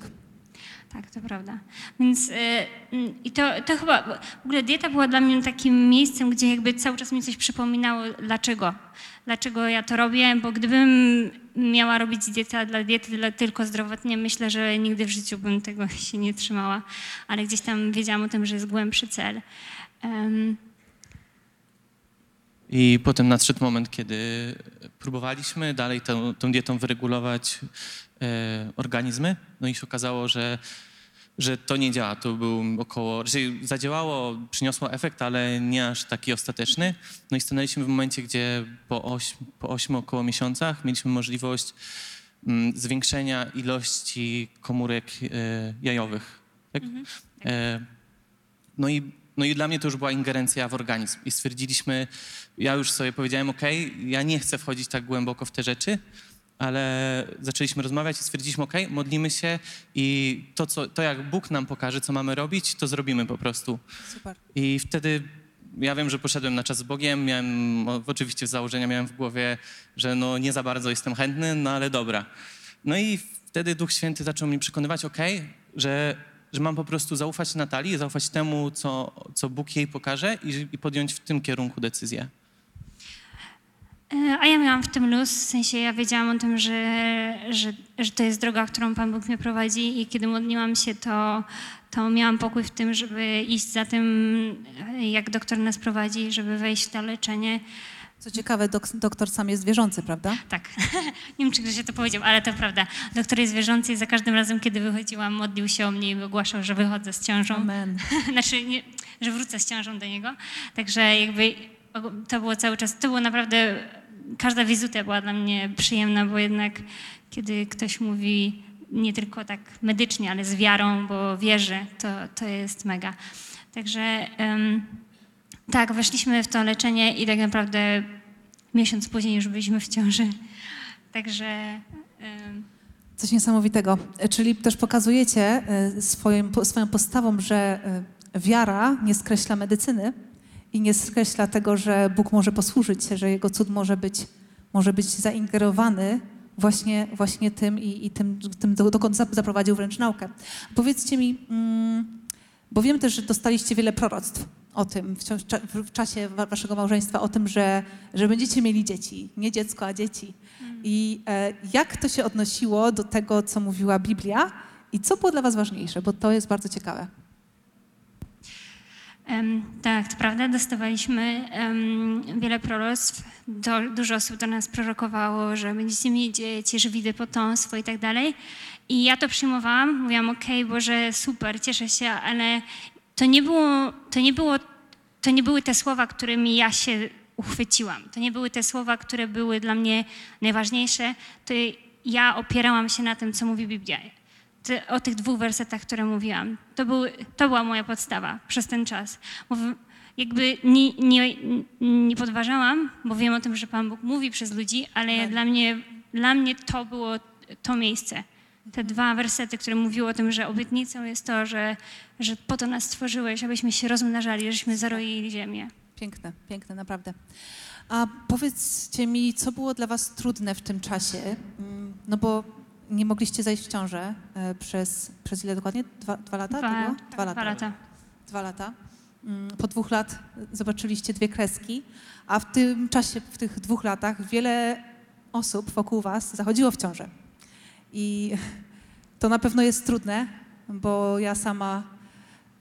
Tak, to prawda. Więc y, y, i to, to chyba, w ogóle dieta była dla mnie takim miejscem, gdzie jakby cały czas mi coś przypominało, dlaczego. Dlaczego ja to robię, bo gdybym miała robić dietę dla diety dla, tylko zdrowotnie, myślę, że nigdy w życiu bym tego się nie trzymała, ale gdzieś tam wiedziałam o tym, że jest głębszy cel. Em, I potem nadszedł moment, kiedy próbowaliśmy dalej tą, tą dietą wyregulować e, organizmy. No i się okazało, że, że to nie działa. To był około, że zadziałało, przyniosło efekt, ale nie aż taki ostateczny. No i stanęliśmy w momencie, gdzie po, oś, po 8 około miesiącach mieliśmy możliwość mm, zwiększenia ilości komórek e, jajowych. Tak? E, no i, no i dla mnie to już była ingerencja w organizm. I stwierdziliśmy, ja już sobie powiedziałem, ok, ja nie chcę wchodzić tak głęboko w te rzeczy, ale zaczęliśmy rozmawiać i stwierdziliśmy, ok, modlimy się i to, co, to jak Bóg nam pokaże, co mamy robić, to zrobimy po prostu. Super. I wtedy ja wiem, że poszedłem na czas z Bogiem, miałem, oczywiście z założenia miałem w głowie, że no nie za bardzo jestem chętny, no ale dobra. No i wtedy Duch Święty zaczął mi przekonywać, ok, że, że mam po prostu zaufać Natalii, zaufać temu, co, co Bóg jej pokaże i, i podjąć w tym kierunku decyzję. E, A ja miałam w tym luz, w sensie ja wiedziałam o tym, że, że, że to jest droga, którą Pan Bóg mnie prowadzi i kiedy modliłam się, to, to miałam pokój w tym, żeby iść za tym, jak doktor nas prowadzi, żeby wejść w to leczenie. Co ciekawe, dok- doktor sam jest wierzący, prawda? Tak, nie wiem, czy ktoś to powiedział, ale to prawda. Doktor jest wierzący i za każdym razem, kiedy wychodziłam, modlił się o mnie i ogłaszał, że wychodzę z ciążą. Amen. znaczy, nie, że wrócę z ciążą do niego. Także jakby to było cały czas, to było naprawdę, każda wizyta była dla mnie przyjemna, bo jednak kiedy ktoś mówi nie tylko tak medycznie, ale z wiarą, bo wierzy, to, to jest mega. Także em, tak, weszliśmy w to leczenie i tak naprawdę miesiąc później już byliśmy w ciąży. Także Coś niesamowitego. Czyli też pokazujecie e, swoim, swoją postawą, że e, wiara nie skreśla medycyny i nie skreśla tego, że Bóg może posłużyć się, że Jego cud może być, może być zaingerowany właśnie, właśnie tym i, i tym, tym, do- dokąd zap- zaprowadził wręcz naukę. Powiedzcie mi, mm, bo wiem też, że dostaliście wiele proroctw o tym w, ciąż- w czasie wa- waszego małżeństwa, o tym, że, że będziecie mieli dzieci. Nie dziecko, a dzieci. I e, jak to się odnosiło do tego, co mówiła Biblia i co było dla was ważniejsze, bo to jest bardzo ciekawe. Em, tak, to prawda, dostawaliśmy em, wiele proroctw. Do, dużo osób do nas prorokowało, że będziecie mieli dzieci, że widzę potomstwo i tak dalej. I ja to przyjmowałam, mówiłam, okej, Boże, super, cieszę się, ale to nie było, to nie było, to nie były te słowa, którymi ja się uchwyciłam. To nie były te słowa, które były dla mnie najważniejsze. To ja opierałam się na tym, co mówi Biblia o tych dwóch wersetach, które mówiłam. To, był, to była moja podstawa przez ten czas. Bo w- jakby nie, nie, nie podważałam, bo wiem o tym, że Pan Bóg mówi przez ludzi, ale Tak. dla mnie, dla mnie to było to miejsce. Te dwa wersety, które mówiły o tym, że obietnicą jest to, że, że po to nas stworzyłeś, abyśmy się rozmnażali, żeśmy zaroili ziemię. Piękne, piękne, naprawdę. A powiedzcie mi, co było dla was trudne w tym czasie? Mm, No bo nie mogliście zajść w ciążę e, przez, przez ile dokładnie? Dwa, dwa lata? to było? Dwa lata. Dwa lata. Mm, Po dwóch lat zobaczyliście dwie kreski, a w tym czasie, w tych dwóch latach wiele osób wokół was zachodziło w ciążę. I to na pewno jest trudne, bo ja sama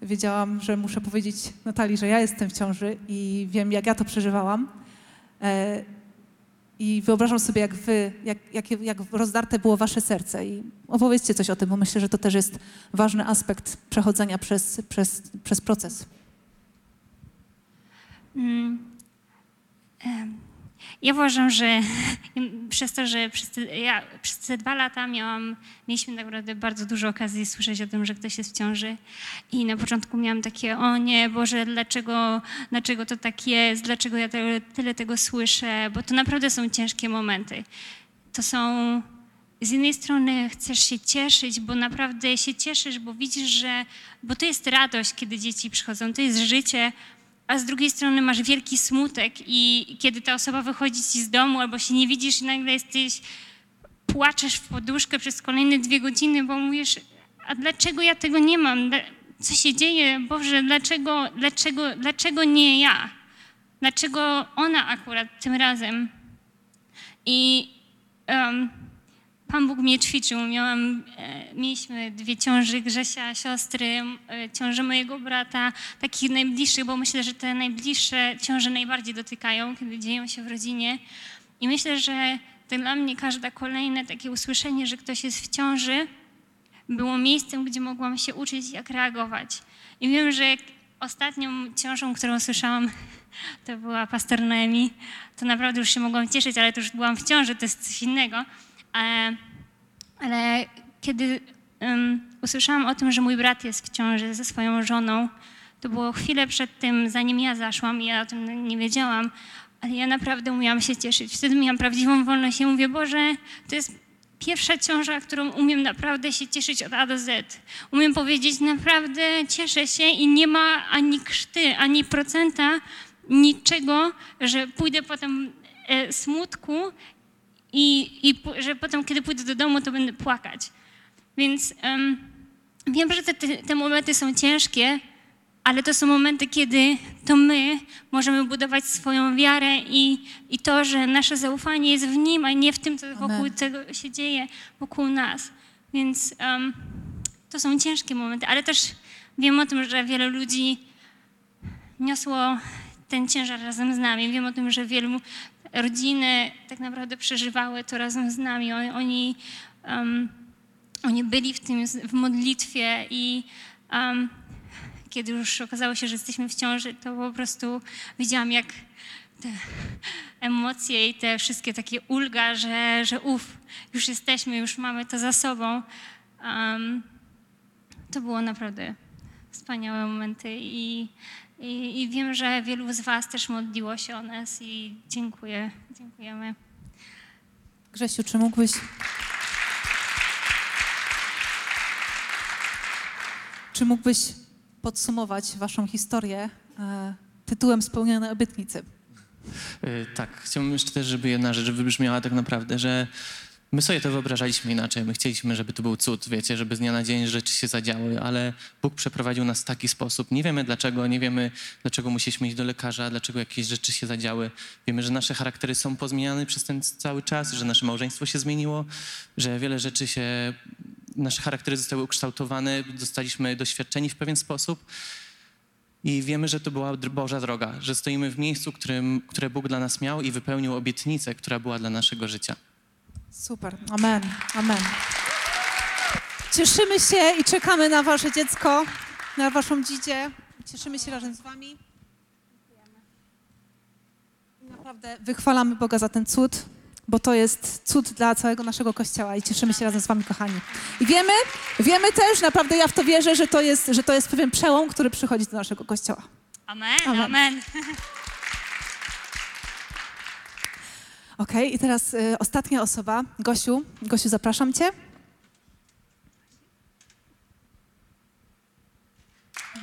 wiedziałam, że muszę powiedzieć Natalii, że ja jestem w ciąży i wiem, jak ja to przeżywałam. E, I wyobrażam sobie, jak wy, jak, jak, jak rozdarte było wasze serce. I opowiedzcie coś o tym, bo myślę, że to też jest ważny aspekt przechodzenia przez, przez, przez proces. Mm, em, Ja uważam, że przez to, że przez te, ja przez te dwa lata miałam, mieliśmy naprawdę bardzo dużo okazji słyszeć o tym, że ktoś jest w ciąży. I na początku miałam takie, o nie, Boże, dlaczego, dlaczego to tak jest, dlaczego ja tyle tego słyszę, bo to naprawdę są ciężkie momenty. To są z jednej strony chcesz się cieszyć, bo naprawdę się cieszysz, bo widzisz, że, bo to jest radość, kiedy dzieci przychodzą, to jest życie, a z drugiej strony masz wielki smutek i kiedy ta osoba wychodzi ci z domu albo się nie widzisz i nagle jesteś, płaczesz w poduszkę przez kolejne dwie godziny, bo mówisz, a dlaczego ja tego nie mam? Co się dzieje? Boże, dlaczego, dlaczego, dlaczego nie ja? Dlaczego ona akurat tym razem? I em, Pan Bóg mnie ćwiczył. Miałam, e, mieliśmy dwie ciąży Grzesia, siostry, e, ciąży mojego brata, takich najbliższych, bo myślę, że te najbliższe ciąże najbardziej dotykają, kiedy dzieją się w rodzinie. I myślę, że to dla mnie każde kolejne takie usłyszenie, że ktoś jest w ciąży, było miejscem, gdzie mogłam się uczyć, jak reagować. I wiem, że ostatnią ciążą, którą słyszałam, to była pastor Noemi, to naprawdę już się mogłam cieszyć, ale to już byłam w ciąży, to jest coś innego. Ale, ale kiedy um, usłyszałam o tym, że mój brat jest w ciąży ze swoją żoną, to było chwilę przed tym, zanim ja zaszłam i ja o tym nie wiedziałam, ale ja naprawdę umiałam się cieszyć. Wtedy miałam prawdziwą wolność i mówię, Boże, to jest pierwsza ciąża, którą umiem naprawdę się cieszyć od A do Z. Umiem powiedzieć, naprawdę cieszę się i nie ma ani krzty, ani procenta, niczego, że pójdę potem e, smutku i, i że potem, kiedy pójdę do domu, to będę płakać. Więc em, wiem, że te, te, momenty są ciężkie, ale to są momenty, kiedy to my możemy budować swoją wiarę i, i to, że nasze zaufanie jest w Nim, a nie w tym, co wokół tego się dzieje wokół nas. Więc em, to są ciężkie momenty, ale też wiem o tym, że wiele ludzi niosło ten ciężar razem z nami. Wiem o tym, że wielu rodziny tak naprawdę przeżywały to razem z nami. Oni, um, oni byli w tym, w modlitwie i um, kiedy już okazało się, że jesteśmy w ciąży, to po prostu widziałam, jak te emocje i te wszystkie takie ulga, że, że uff, już jesteśmy, już mamy to za sobą. Um, to było naprawdę wspaniałe momenty i, i, i wiem, że wielu z Was też modliło się o nas i dziękuję, dziękujemy. Grzesiu, czy mógłbyś... Czy mógłbyś podsumować waszą historię e, tytułem Spełnione obietnicy? Y, Tak, chciałbym jeszcze też, żeby jedna rzecz wybrzmiała tak naprawdę, że my sobie to wyobrażaliśmy inaczej. My chcieliśmy, żeby to był cud, wiecie, żeby z dnia na dzień rzeczy się zadziały, ale Bóg przeprowadził nas w taki sposób. Nie wiemy dlaczego, nie wiemy dlaczego musieliśmy iść do lekarza, dlaczego jakieś rzeczy się zadziały. Wiemy, że nasze charaktery są pozmieniane przez ten cały czas, że nasze małżeństwo się zmieniło, że wiele rzeczy się, nasze charaktery zostały ukształtowane, zostaliśmy doświadczeni w pewien sposób. I wiemy, że to była Boża droga, że stoimy w miejscu, którym, które Bóg dla nas miał i wypełnił obietnicę, która była dla naszego życia. Super. Amen. Amen. Cieszymy się i czekamy na wasze dziecko, na waszą dzidzię. Cieszymy się razem z wami. I Naprawdę wychwalamy Boga za ten cud, bo to jest cud dla całego naszego Kościoła i cieszymy się razem z wami, kochani. I wiemy, wiemy też, naprawdę ja w to wierzę, że to jest, że to jest pewien przełom, który przychodzi do naszego Kościoła. Amen, Amen. amen. Okej, i teraz y, ostatnia osoba. Gosiu, Gosiu, zapraszam cię.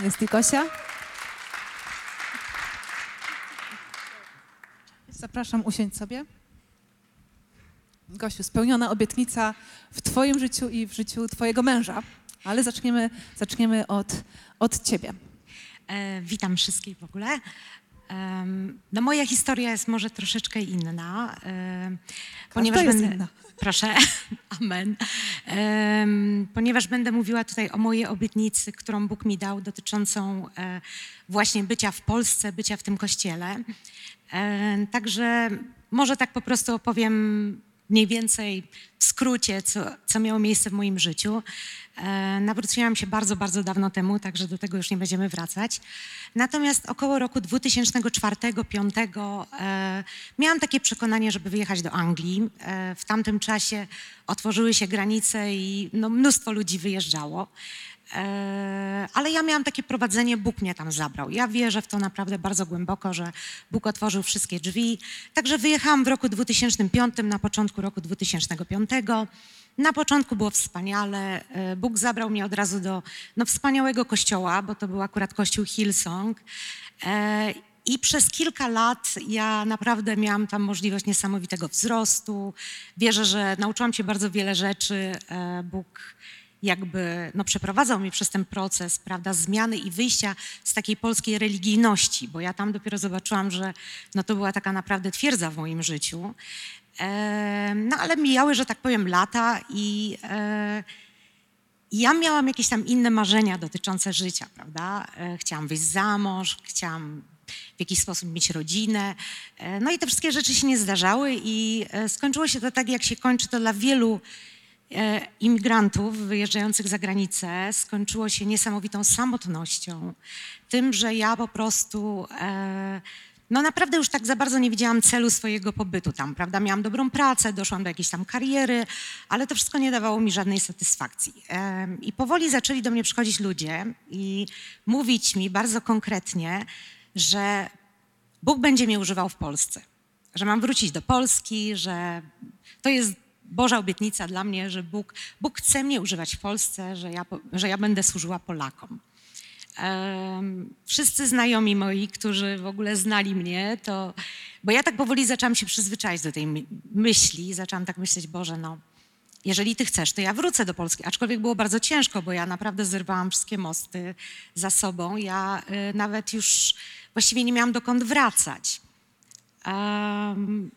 Jest i Gosia. Zapraszam, usiądź sobie. Gosiu, spełniona obietnica w twoim życiu i w życiu twojego męża. Ale zaczniemy, zaczniemy od, od ciebie. E, witam wszystkich w ogóle. No moja historia jest może troszeczkę inna, ponieważ jest będę... inna. Proszę, amen. Ponieważ będę mówiła tutaj o mojej obietnicy, którą Bóg mi dał, dotyczącą e, właśnie bycia w Polsce, bycia w tym kościele. E, także może tak po prostu opowiem mniej więcej w skrócie, co, co miało miejsce w moim życiu. E, nawróciłam się bardzo, bardzo dawno temu, także do tego już nie będziemy wracać. Natomiast około roku 2004-2005 e, miałam takie przekonanie, żeby wyjechać do Anglii. E, w tamtym czasie otworzyły się granice i no, mnóstwo ludzi wyjeżdżało. E, ale ja miałam takie prowadzenie, Bóg mnie tam zabrał. Ja wierzę w to naprawdę bardzo głęboko, że Bóg otworzył wszystkie drzwi. Także wyjechałam w roku 2005, na początku roku 2005. Na początku było wspaniale. E, Bóg zabrał mnie od razu do no, wspaniałego kościoła, bo to był akurat kościół Hillsong. E, I przez kilka lat ja naprawdę miałam tam możliwość niesamowitego wzrostu. Wierzę, że nauczyłam się bardzo wiele rzeczy. Bóg jakby no, przeprowadzał mnie przez ten proces, prawda, zmiany i wyjścia z takiej polskiej religijności, bo ja tam dopiero zobaczyłam, że no, to była taka naprawdę twierdza w moim życiu. E, no ale mijały, że tak powiem, lata i e, ja miałam jakieś tam inne marzenia dotyczące życia, prawda? E, Chciałam wyjść za mąż, chciałam w jakiś sposób mieć rodzinę. E, No i te wszystkie rzeczy się nie zdarzały i e, skończyło się to tak, jak się kończy to dla wielu imigrantów wyjeżdżających za granicę. Skończyło się niesamowitą samotnością, tym, że ja po prostu e, no naprawdę już tak za bardzo nie widziałam celu swojego pobytu tam, prawda? Miałam dobrą pracę, doszłam do jakiejś tam kariery, ale to wszystko nie dawało mi żadnej satysfakcji. Em, I powoli zaczęli do mnie przychodzić ludzie i mówić mi bardzo konkretnie, że Bóg będzie mnie używał w Polsce, że mam wrócić do Polski, że to jest Boża obietnica dla mnie, że Bóg, Bóg chce mnie używać w Polsce, że ja, że ja będę służyła Polakom. Em, wszyscy znajomi moi, którzy w ogóle znali mnie, to, bo ja tak powoli zaczęłam się przyzwyczaić do tej my- myśli, zaczęłam tak myśleć, Boże, no, jeżeli ty chcesz, to ja wrócę do Polski. Aczkolwiek było bardzo ciężko, bo ja naprawdę zerwałam wszystkie mosty za sobą. Ja y, nawet już właściwie nie miałam dokąd wracać. Em,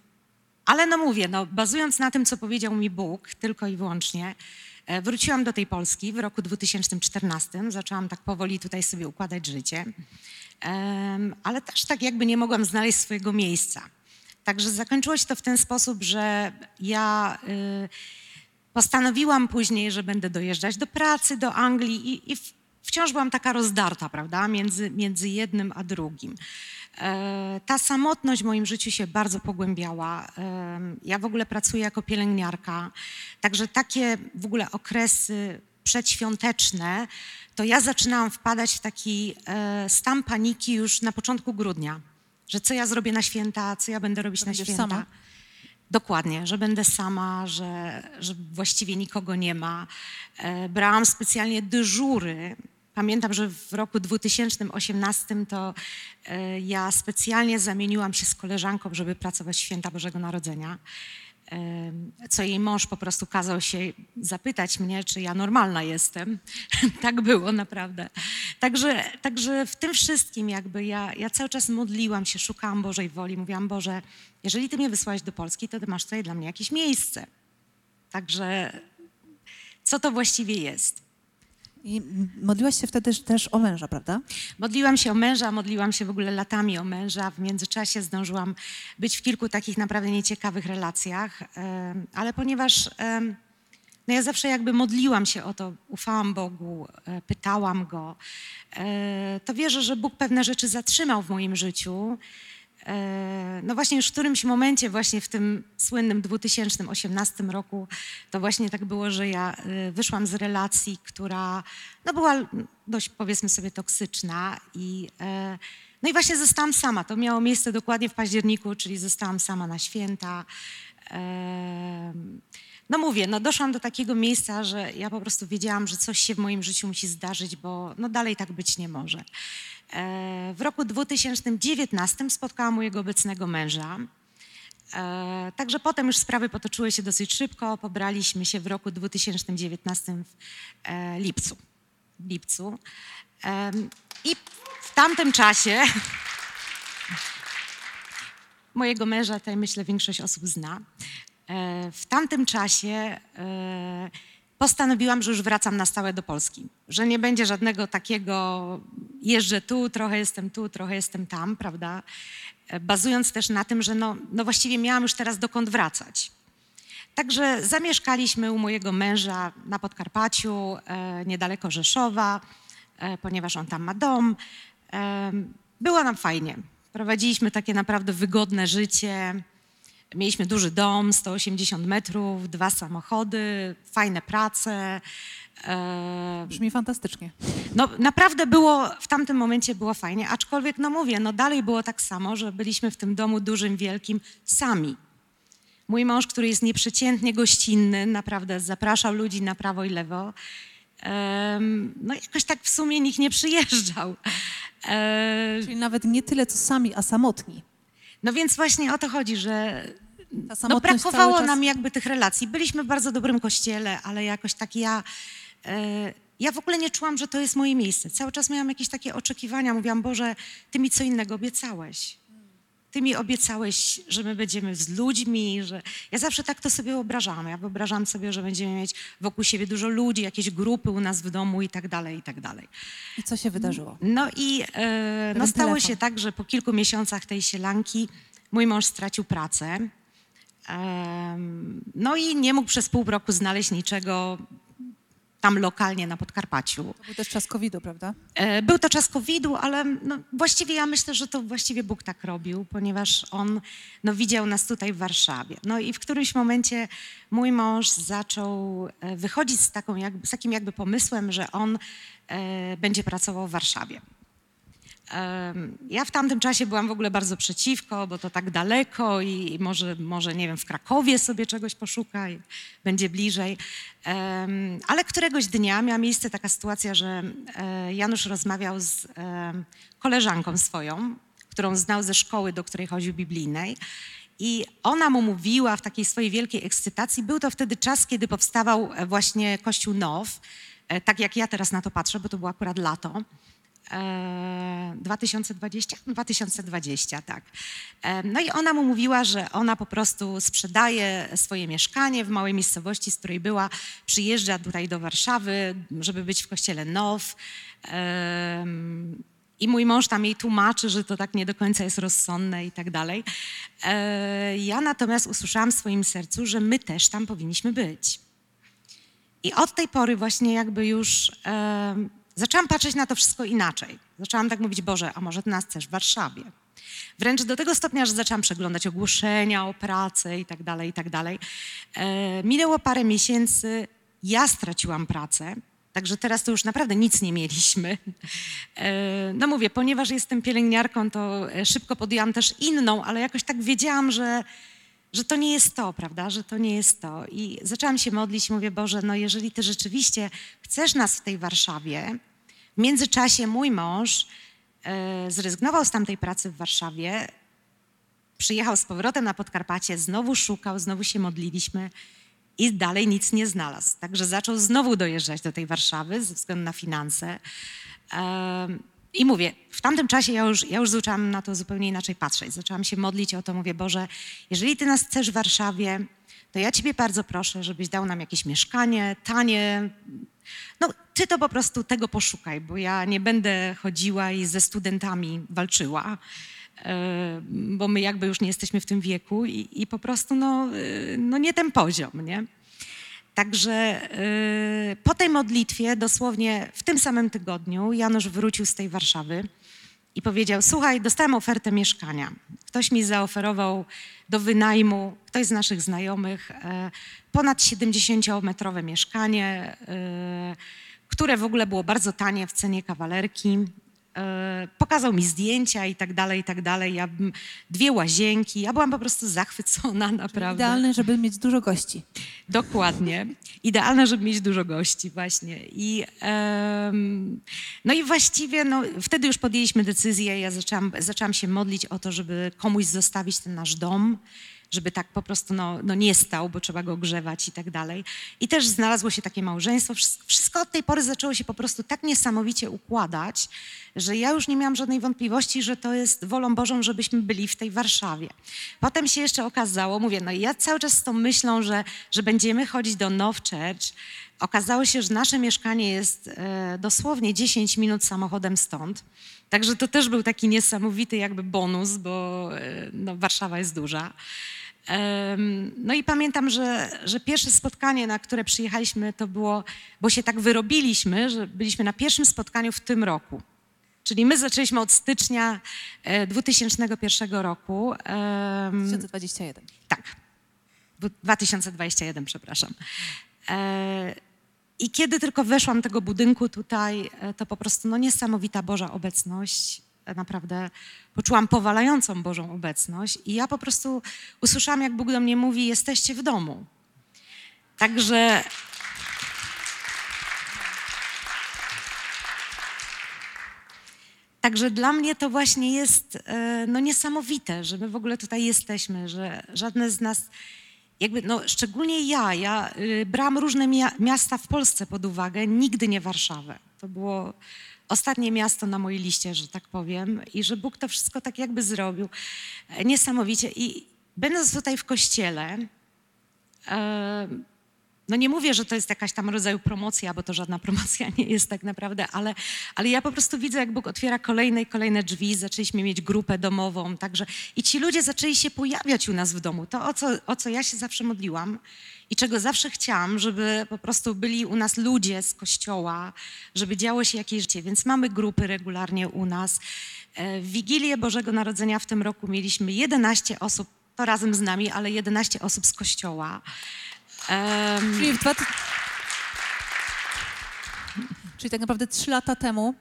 ale no mówię, no, bazując na tym, co powiedział mi Bóg, tylko i wyłącznie, E, Wróciłam do tej Polski w roku 2014. Zaczęłam tak powoli tutaj sobie układać życie. Ale też tak jakby nie mogłam znaleźć swojego miejsca. Także zakończyło się to w ten sposób, że ja y, postanowiłam później, że będę dojeżdżać do pracy, do Anglii i, i wciąż byłam taka rozdarta, prawda, między, między jednym a drugim. E, Ta samotność w moim życiu się bardzo pogłębiała. Em, Ja w ogóle pracuję jako pielęgniarka, także takie w ogóle okresy przedświąteczne, to ja zaczynałam wpadać w taki e, stan paniki już na początku grudnia, że co ja zrobię na święta, co ja będę robić na święta. sama? Dokładnie, że będę sama, że, że właściwie nikogo nie ma. E, brałam specjalnie dyżury. Pamiętam, że w roku 2018 to e, ja specjalnie zamieniłam się z koleżanką, żeby pracować święta Bożego Narodzenia. Em, Co jej mąż po prostu kazał się zapytać mnie, czy ja normalna jestem. tak było naprawdę. Także, także w tym wszystkim jakby ja, ja cały czas modliłam się, szukałam Bożej woli. Mówiłam, Boże, jeżeli Ty mnie wysłałeś do Polski, to Ty masz tutaj dla mnie jakieś miejsce. Także co to właściwie jest? I modliłaś się wtedy też o męża, prawda? Modliłam się o męża, modliłam się w ogóle latami o męża. W międzyczasie zdążyłam być w kilku takich naprawdę nieciekawych relacjach, ale ponieważ no ja zawsze jakby modliłam się o to, ufałam Bogu, e, pytałam Go, e, to wierzę, że Bóg pewne rzeczy zatrzymał w moim życiu. E, No właśnie już w którymś momencie, właśnie w tym słynnym 2018 roku, to właśnie tak było, że ja e, wyszłam z relacji, która no była dość powiedzmy sobie toksyczna i e, no i właśnie zostałam sama. To miało miejsce dokładnie w październiku, czyli zostałam sama na święta. Em, No mówię, no doszłam do takiego miejsca, że ja po prostu wiedziałam, że coś się w moim życiu musi zdarzyć, bo no dalej tak być nie może. E, W roku 2019 spotkałam mojego obecnego męża. E, Także potem już sprawy potoczyły się dosyć szybko. Pobraliśmy się w roku 2019 w e, lipcu. W lipcu. I w tamtym czasie mojego męża, tutaj myślę większość osób zna. W tamtym czasie postanowiłam, że już wracam na stałe do Polski. Że nie będzie żadnego takiego jeżdżę tu, trochę jestem tu, trochę jestem tam, prawda? E, Bazując też na tym, że no, no właściwie miałam już teraz dokąd wracać. Także zamieszkaliśmy u mojego męża na Podkarpaciu, e, niedaleko Rzeszowa, e, ponieważ on tam ma dom. Było nam fajnie. Prowadziliśmy takie naprawdę wygodne życie. Mieliśmy duży dom, 180 metrów, dwa samochody, fajne prace. E, Brzmi fantastycznie. no naprawdę było, w tamtym momencie było fajnie, aczkolwiek no mówię, no dalej było tak samo, że byliśmy w tym domu dużym, wielkim sami. Mój mąż, który jest nieprzeciętnie gościnny, naprawdę zapraszał ludzi na prawo i lewo. No jakoś tak w sumie nikt nie przyjeżdżał. E, Czyli nawet nie tyle co sami, a samotni. No więc właśnie o to chodzi, że no, brakowało nam jakby tych relacji. Byliśmy w bardzo dobrym kościele, ale jakoś tak ja, e, ja w ogóle nie czułam, że to jest moje miejsce. Cały czas miałam jakieś takie oczekiwania. Mówiłam, Boże, Ty mi co innego obiecałeś. Ty mi obiecałeś, że my będziemy z ludźmi, że... Ja zawsze tak to sobie wyobrażałam. Ja wyobrażałam sobie, że będziemy mieć wokół siebie dużo ludzi, jakieś grupy u nas w domu i tak dalej, i tak dalej. I co się wydarzyło? No i e, no stało telefon. się tak, że po kilku miesiącach tej sielanki mój mąż stracił pracę. Em, no i nie mógł przez pół roku znaleźć niczego tam lokalnie na Podkarpaciu. To był też czas COVID-u, prawda? E, Był to czas COVID-u, ale no, właściwie ja myślę, że to właściwie Bóg tak robił, ponieważ On no, widział nas tutaj w Warszawie. No i w którymś momencie mój mąż zaczął e, wychodzić z, taką jakby, z takim jakby pomysłem, że on e, będzie pracował w Warszawie. Ja w tamtym czasie byłam w ogóle bardzo przeciwko, bo to tak daleko i może, może nie wiem, w Krakowie sobie czegoś poszuka i będzie bliżej. Ale któregoś dnia miała miejsce taka sytuacja, że e, Janusz rozmawiał z koleżanką swoją, którą znał ze szkoły, do której chodził biblijnej. I ona mu mówiła w takiej swojej wielkiej ekscytacji. Był to wtedy czas, kiedy powstawał e, właśnie Kościół Now, e, tak jak ja teraz na to patrzę, bo to było akurat lato. E, 2020? 2020, tak. E, no i ona mu mówiła, że ona po prostu sprzedaje swoje mieszkanie w małej miejscowości, z której była, przyjeżdża tutaj do Warszawy, żeby być w kościele Now. I mój mąż tam jej tłumaczy, że to tak nie do końca jest rozsądne i tak dalej. E, Ja natomiast usłyszałam w swoim sercu, że my też tam powinniśmy być. I od tej pory właśnie jakby już zaczęłam patrzeć na to wszystko inaczej. Zaczęłam tak mówić, Boże, a może Ty nas chcesz w Warszawie? Wręcz do tego stopnia, że zaczęłam przeglądać ogłoszenia o pracę i tak dalej, i tak dalej. E, minęło parę miesięcy, ja straciłam pracę, także teraz to już naprawdę nic nie mieliśmy. E, no mówię, ponieważ jestem pielęgniarką, to e, szybko podjęłam też inną, ale jakoś tak wiedziałam, że że to nie jest to, prawda, że to nie jest to. I zaczęłam się modlić mówię, Boże, no jeżeli Ty rzeczywiście chcesz nas w tej Warszawie, w międzyczasie mój mąż e, zrezygnował z tamtej pracy w Warszawie, przyjechał z powrotem na Podkarpacie, znowu szukał, znowu się modliliśmy i dalej nic nie znalazł. Także zaczął znowu dojeżdżać do tej Warszawy ze względu na finanse. I mówię, w tamtym czasie ja już, ja już zaczęłam na to zupełnie inaczej patrzeć. Zaczęłam się modlić o to, mówię, Boże, jeżeli Ty nas chcesz w Warszawie, to ja Ciebie bardzo proszę, żebyś dał nam jakieś mieszkanie, tanie. No, Ty to po prostu tego poszukaj, bo ja nie będę chodziła i ze studentami walczyła, e, bo my jakby już nie jesteśmy w tym wieku i, i po prostu no, e, no nie ten poziom, nie? Także y, po tej modlitwie, dosłownie w tym samym tygodniu, Janusz wrócił z tej Warszawy i powiedział: Słuchaj, dostałem ofertę mieszkania. Ktoś mi zaoferował do wynajmu, ktoś z naszych znajomych, e, ponad 70-metrowe mieszkanie, e, które w ogóle było bardzo tanie w cenie kawalerki. E, Pokazał mi zdjęcia i tak dalej, i tak dalej. Ja, dwie łazienki. Ja byłam po prostu zachwycona, naprawdę. Idealny, żeby mieć dużo gości. Dokładnie. Idealne, żeby mieć dużo gości, właśnie. I, em, no i właściwie no, wtedy już podjęliśmy decyzję. Ja zaczęłam, zaczęłam się modlić o to, żeby komuś zostawić ten nasz dom, żeby tak po prostu no, no nie stał, bo trzeba go ogrzewać i tak dalej. I też znalazło się takie małżeństwo. Wsz- Wszystko od tej pory zaczęło się po prostu tak niesamowicie układać, że ja już nie miałam żadnej wątpliwości, że to jest wolą Bożą, żebyśmy byli w tej Warszawie. Potem się jeszcze okazało, mówię, no ja cały czas z tą myślą, że, że będziemy chodzić do Now Church. Okazało się, że nasze mieszkanie jest e, dosłownie 10 minut samochodem stąd. Także to też był taki niesamowity jakby bonus, bo e, no, Warszawa jest duża. No i pamiętam, że, że pierwsze spotkanie, na które przyjechaliśmy, to było, bo się tak wyrobiliśmy, że byliśmy na pierwszym spotkaniu w tym roku. Czyli my zaczęliśmy od stycznia e, 2001 roku. Em, 2021. tak. Dwu- 2021, przepraszam. E, I kiedy tylko weszłam tego budynku tutaj, e, to po prostu no, niesamowita Boża obecność. Naprawdę poczułam powalającą Bożą obecność i ja po prostu usłyszałam, jak Bóg do mnie mówi: Jesteście w domu. Także. Także dla mnie to właśnie jest e, no, niesamowite, że my w ogóle tutaj jesteśmy, że żadne z nas, jakby, no, szczególnie ja, ja y, brałam różne mia- miasta w Polsce pod uwagę, nigdy nie Warszawę. To było ostatnie miasto na mojej liście, że tak powiem, i że Bóg to wszystko tak jakby zrobił e, niesamowicie. I będąc tutaj w kościele, e, no nie mówię, że to jest jakaś tam rodzaju promocja, bo to żadna promocja nie jest tak naprawdę, ale, ale ja po prostu widzę, jak Bóg otwiera kolejne i kolejne drzwi. Zaczęliśmy mieć grupę domową, także i ci ludzie zaczęli się pojawiać u nas w domu. To, o co, o co ja się zawsze modliłam i czego zawsze chciałam, żeby po prostu byli u nas ludzie z kościoła, żeby działo się jakieś życie. Więc mamy grupy regularnie u nas. E, W Wigilię Bożego Narodzenia w tym roku mieliśmy 11 osób, to razem z nami, ale 11 osób z kościoła. Em, Czyli, dwa. Czyli tak naprawdę trzy lata temu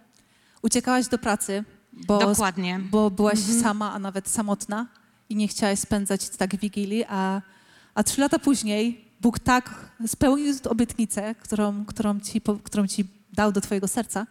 uciekałaś do pracy, bo, Dokładnie. bo byłaś sama, a nawet samotna i nie chciałaś spędzać tak Wigilii, a, a trzy lata później Bóg tak spełnił obietnicę, którą, którą, ci, którą ci dał do twojego serca,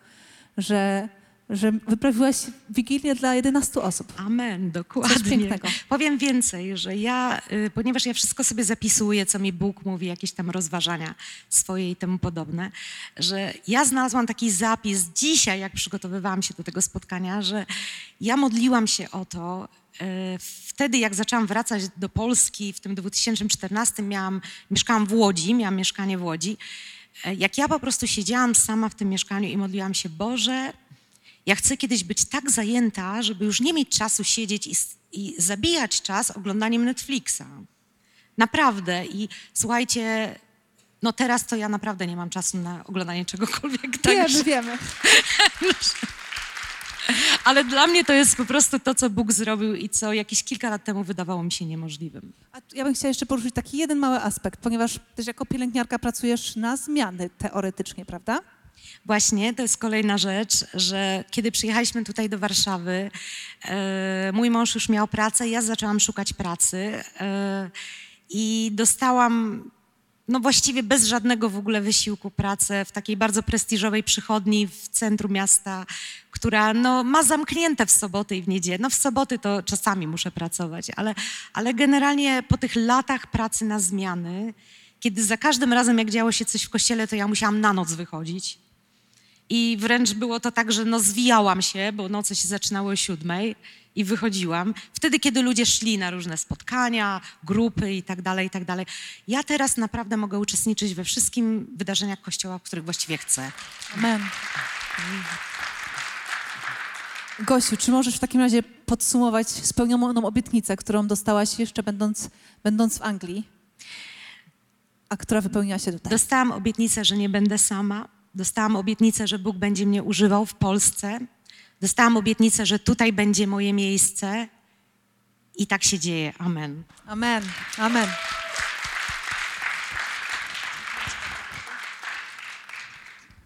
że że wyprawiłaś wigilię dla 11 osób. Amen, dokładnie. pięknego. Powiem więcej, że ja, y, ponieważ ja wszystko sobie zapisuję, co mi Bóg mówi, jakieś tam rozważania swoje i temu podobne, że ja znalazłam taki zapis dzisiaj, jak przygotowywałam się do tego spotkania, że ja modliłam się o to, y, Wtedy, jak zaczęłam wracać do Polski, w tym 2014 miałam, mieszkałam w Łodzi, miałam mieszkanie w Łodzi. y, Jak ja po prostu siedziałam sama w tym mieszkaniu i modliłam się, Boże, ja chcę kiedyś być tak zajęta, żeby już nie mieć czasu siedzieć i, i zabijać czas oglądaniem Netflixa. Naprawdę. I słuchajcie, no teraz to ja naprawdę nie mam czasu na oglądanie czegokolwiek. Wiemy, także- wiemy. ale dla mnie to jest po prostu to, co Bóg zrobił i co jakieś kilka lat temu wydawało mi się niemożliwym. A ja bym chciała jeszcze poruszyć taki jeden mały aspekt, ponieważ też jako pielęgniarka pracujesz na zmiany teoretycznie, prawda? Właśnie, to jest kolejna rzecz, że kiedy przyjechaliśmy tutaj do Warszawy, e, mój mąż już miał pracę, ja zaczęłam szukać pracy e, i dostałam, no właściwie bez żadnego w ogóle wysiłku pracę w takiej bardzo prestiżowej przychodni w centrum miasta, która no, ma zamknięte w soboty i w niedzielę. No w soboty to czasami muszę pracować, ale, ale generalnie po tych latach pracy na zmiany, kiedy za każdym razem jak działo się coś w kościele, to ja musiałam na noc wychodzić. I wręcz było to tak, że no zwijałam się, bo noce się zaczynały o siódmej i wychodziłam. Wtedy, kiedy ludzie szli na różne spotkania, grupy i tak dalej, i tak dalej. Ja teraz naprawdę mogę uczestniczyć we wszystkim wydarzeniach Kościoła, w których właściwie chcę. Amen. Gosiu, czy możesz w takim razie podsumować spełnioną obietnicę, którą dostałaś jeszcze będąc, będąc w Anglii, a która wypełniła się tutaj? Dostałam obietnicę, że nie będę sama. Dostałam obietnicę, że Bóg będzie mnie używał w Polsce. Dostałam obietnicę, że tutaj będzie moje miejsce. I tak się dzieje. Amen. Amen, amen.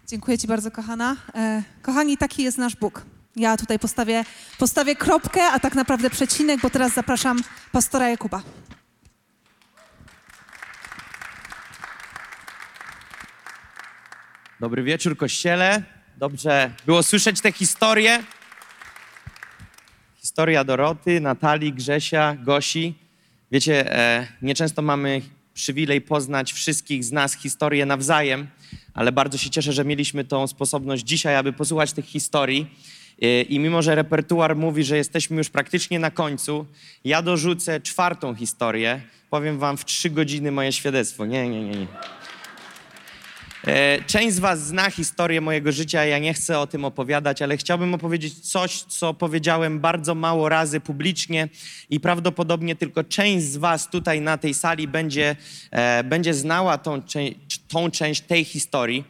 Dziękuję Ci bardzo, kochana. E, kochani, taki jest nasz Bóg. Ja tutaj postawię, postawię kropkę, a tak naprawdę przecinek, bo teraz zapraszam pastora Jakuba. Dobry wieczór, kościele. Dobrze było słyszeć te historie. Historia Doroty, Natalii, Grzesia, Gosi. Wiecie, e, nieczęsto mamy przywilej poznać wszystkich z nas historię nawzajem, ale bardzo się cieszę, że mieliśmy tą sposobność dzisiaj, aby posłuchać tych historii. E, I mimo, że repertuar mówi, że jesteśmy już praktycznie na końcu, ja dorzucę czwartą historię. Powiem wam w trzy godziny moje świadectwo. Nie, nie, nie, nie. E, Część z Was zna historię mojego życia, ja nie chcę o tym opowiadać, ale chciałbym opowiedzieć coś, co powiedziałem bardzo mało razy publicznie i prawdopodobnie tylko część z Was tutaj na tej sali będzie, e, będzie znała tą, tą część tej historii.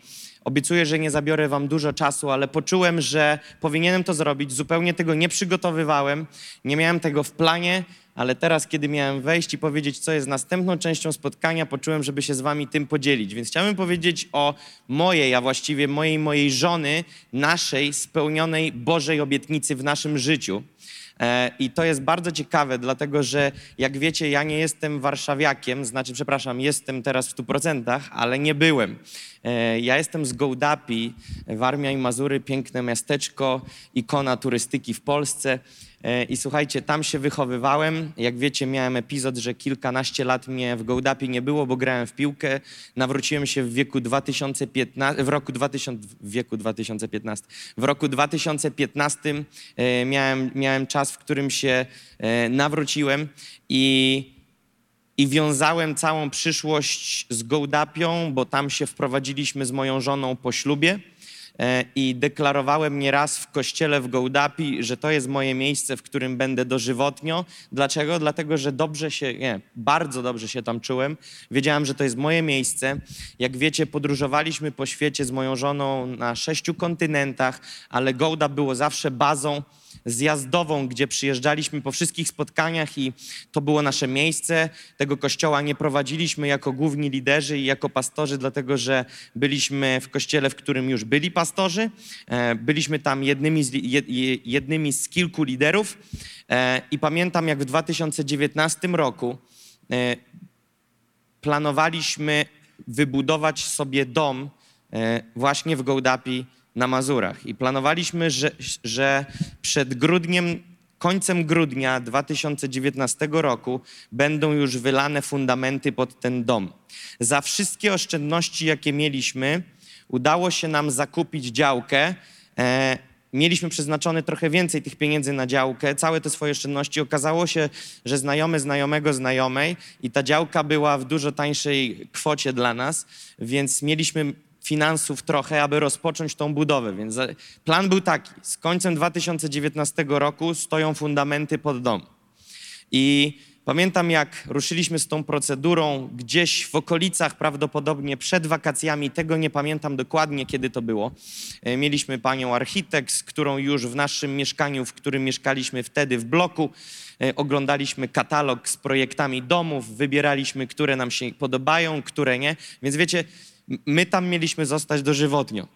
Obiecuję, że nie zabiorę Wam dużo czasu, ale poczułem, że powinienem to zrobić. Zupełnie tego nie przygotowywałem, nie miałem tego w planie, ale teraz, kiedy miałem wejść i powiedzieć, co jest następną częścią spotkania, poczułem, żeby się z wami tym podzielić. Więc chciałem powiedzieć o mojej, a właściwie mojej, mojej żony, naszej spełnionej Bożej obietnicy w naszym życiu. E, I to jest bardzo ciekawe, dlatego że jak wiecie, ja nie jestem warszawiakiem, znaczy, przepraszam, jestem teraz w 100%, ale nie byłem. E, Ja jestem z Gołdapi, Warmia i Mazury, piękne miasteczko, ikona turystyki w Polsce. E, I słuchajcie, tam się wychowywałem. Jak wiecie, miałem epizod, że kilkanaście lat mnie w Gołdapi nie było, bo grałem w piłkę. Nawróciłem się w wieku 2015, w roku 2000, w wieku 2015. W roku 2015 e, miałem, miałem czas, w którym się nawróciłem i i wiązałem całą przyszłość z Gołdapią, bo tam się wprowadziliśmy z moją żoną po ślubie. E, I deklarowałem nieraz w kościele w Gołdapi, że to jest moje miejsce, w którym będę dożywotnio. Dlaczego? Dlatego, że dobrze się, nie, bardzo dobrze się tam czułem. Wiedziałem, że to jest moje miejsce. Jak wiecie, podróżowaliśmy po świecie z moją żoną na sześciu kontynentach, ale Gołda było zawsze bazą zjazdową, gdzie przyjeżdżaliśmy po wszystkich spotkaniach i to było nasze miejsce. Tego kościoła nie prowadziliśmy jako główni liderzy i jako pastorzy, dlatego że byliśmy w kościele, w którym już byli pastorzy. E, Byliśmy tam jednymi z, jednymi z kilku liderów E, i pamiętam jak w 2019 roku e, planowaliśmy wybudować sobie dom właśnie w Gołdapi na Mazurach i planowaliśmy, że, że przed grudniem, końcem grudnia 2019 roku będą już wylane fundamenty pod ten dom. Za wszystkie oszczędności, jakie mieliśmy, udało się nam zakupić działkę. E, mieliśmy przeznaczone trochę więcej tych pieniędzy na działkę, całe te swoje oszczędności. Okazało się, że znajomy znajomego znajomej i ta działka była w dużo tańszej kwocie dla nas, więc mieliśmy finansów trochę, aby rozpocząć tą budowę. Więc za- plan był taki, z końcem 2019 roku stoją fundamenty pod dom. I pamiętam, jak ruszyliśmy z tą procedurą gdzieś w okolicach, prawdopodobnie przed wakacjami, tego nie pamiętam dokładnie, kiedy to było. E, Mieliśmy panią architekt, z którą już w naszym mieszkaniu, w którym mieszkaliśmy wtedy w bloku, e, oglądaliśmy katalog z projektami domów, wybieraliśmy, które nam się podobają, które nie. Więc wiecie, my tam mieliśmy zostać dożywotnio.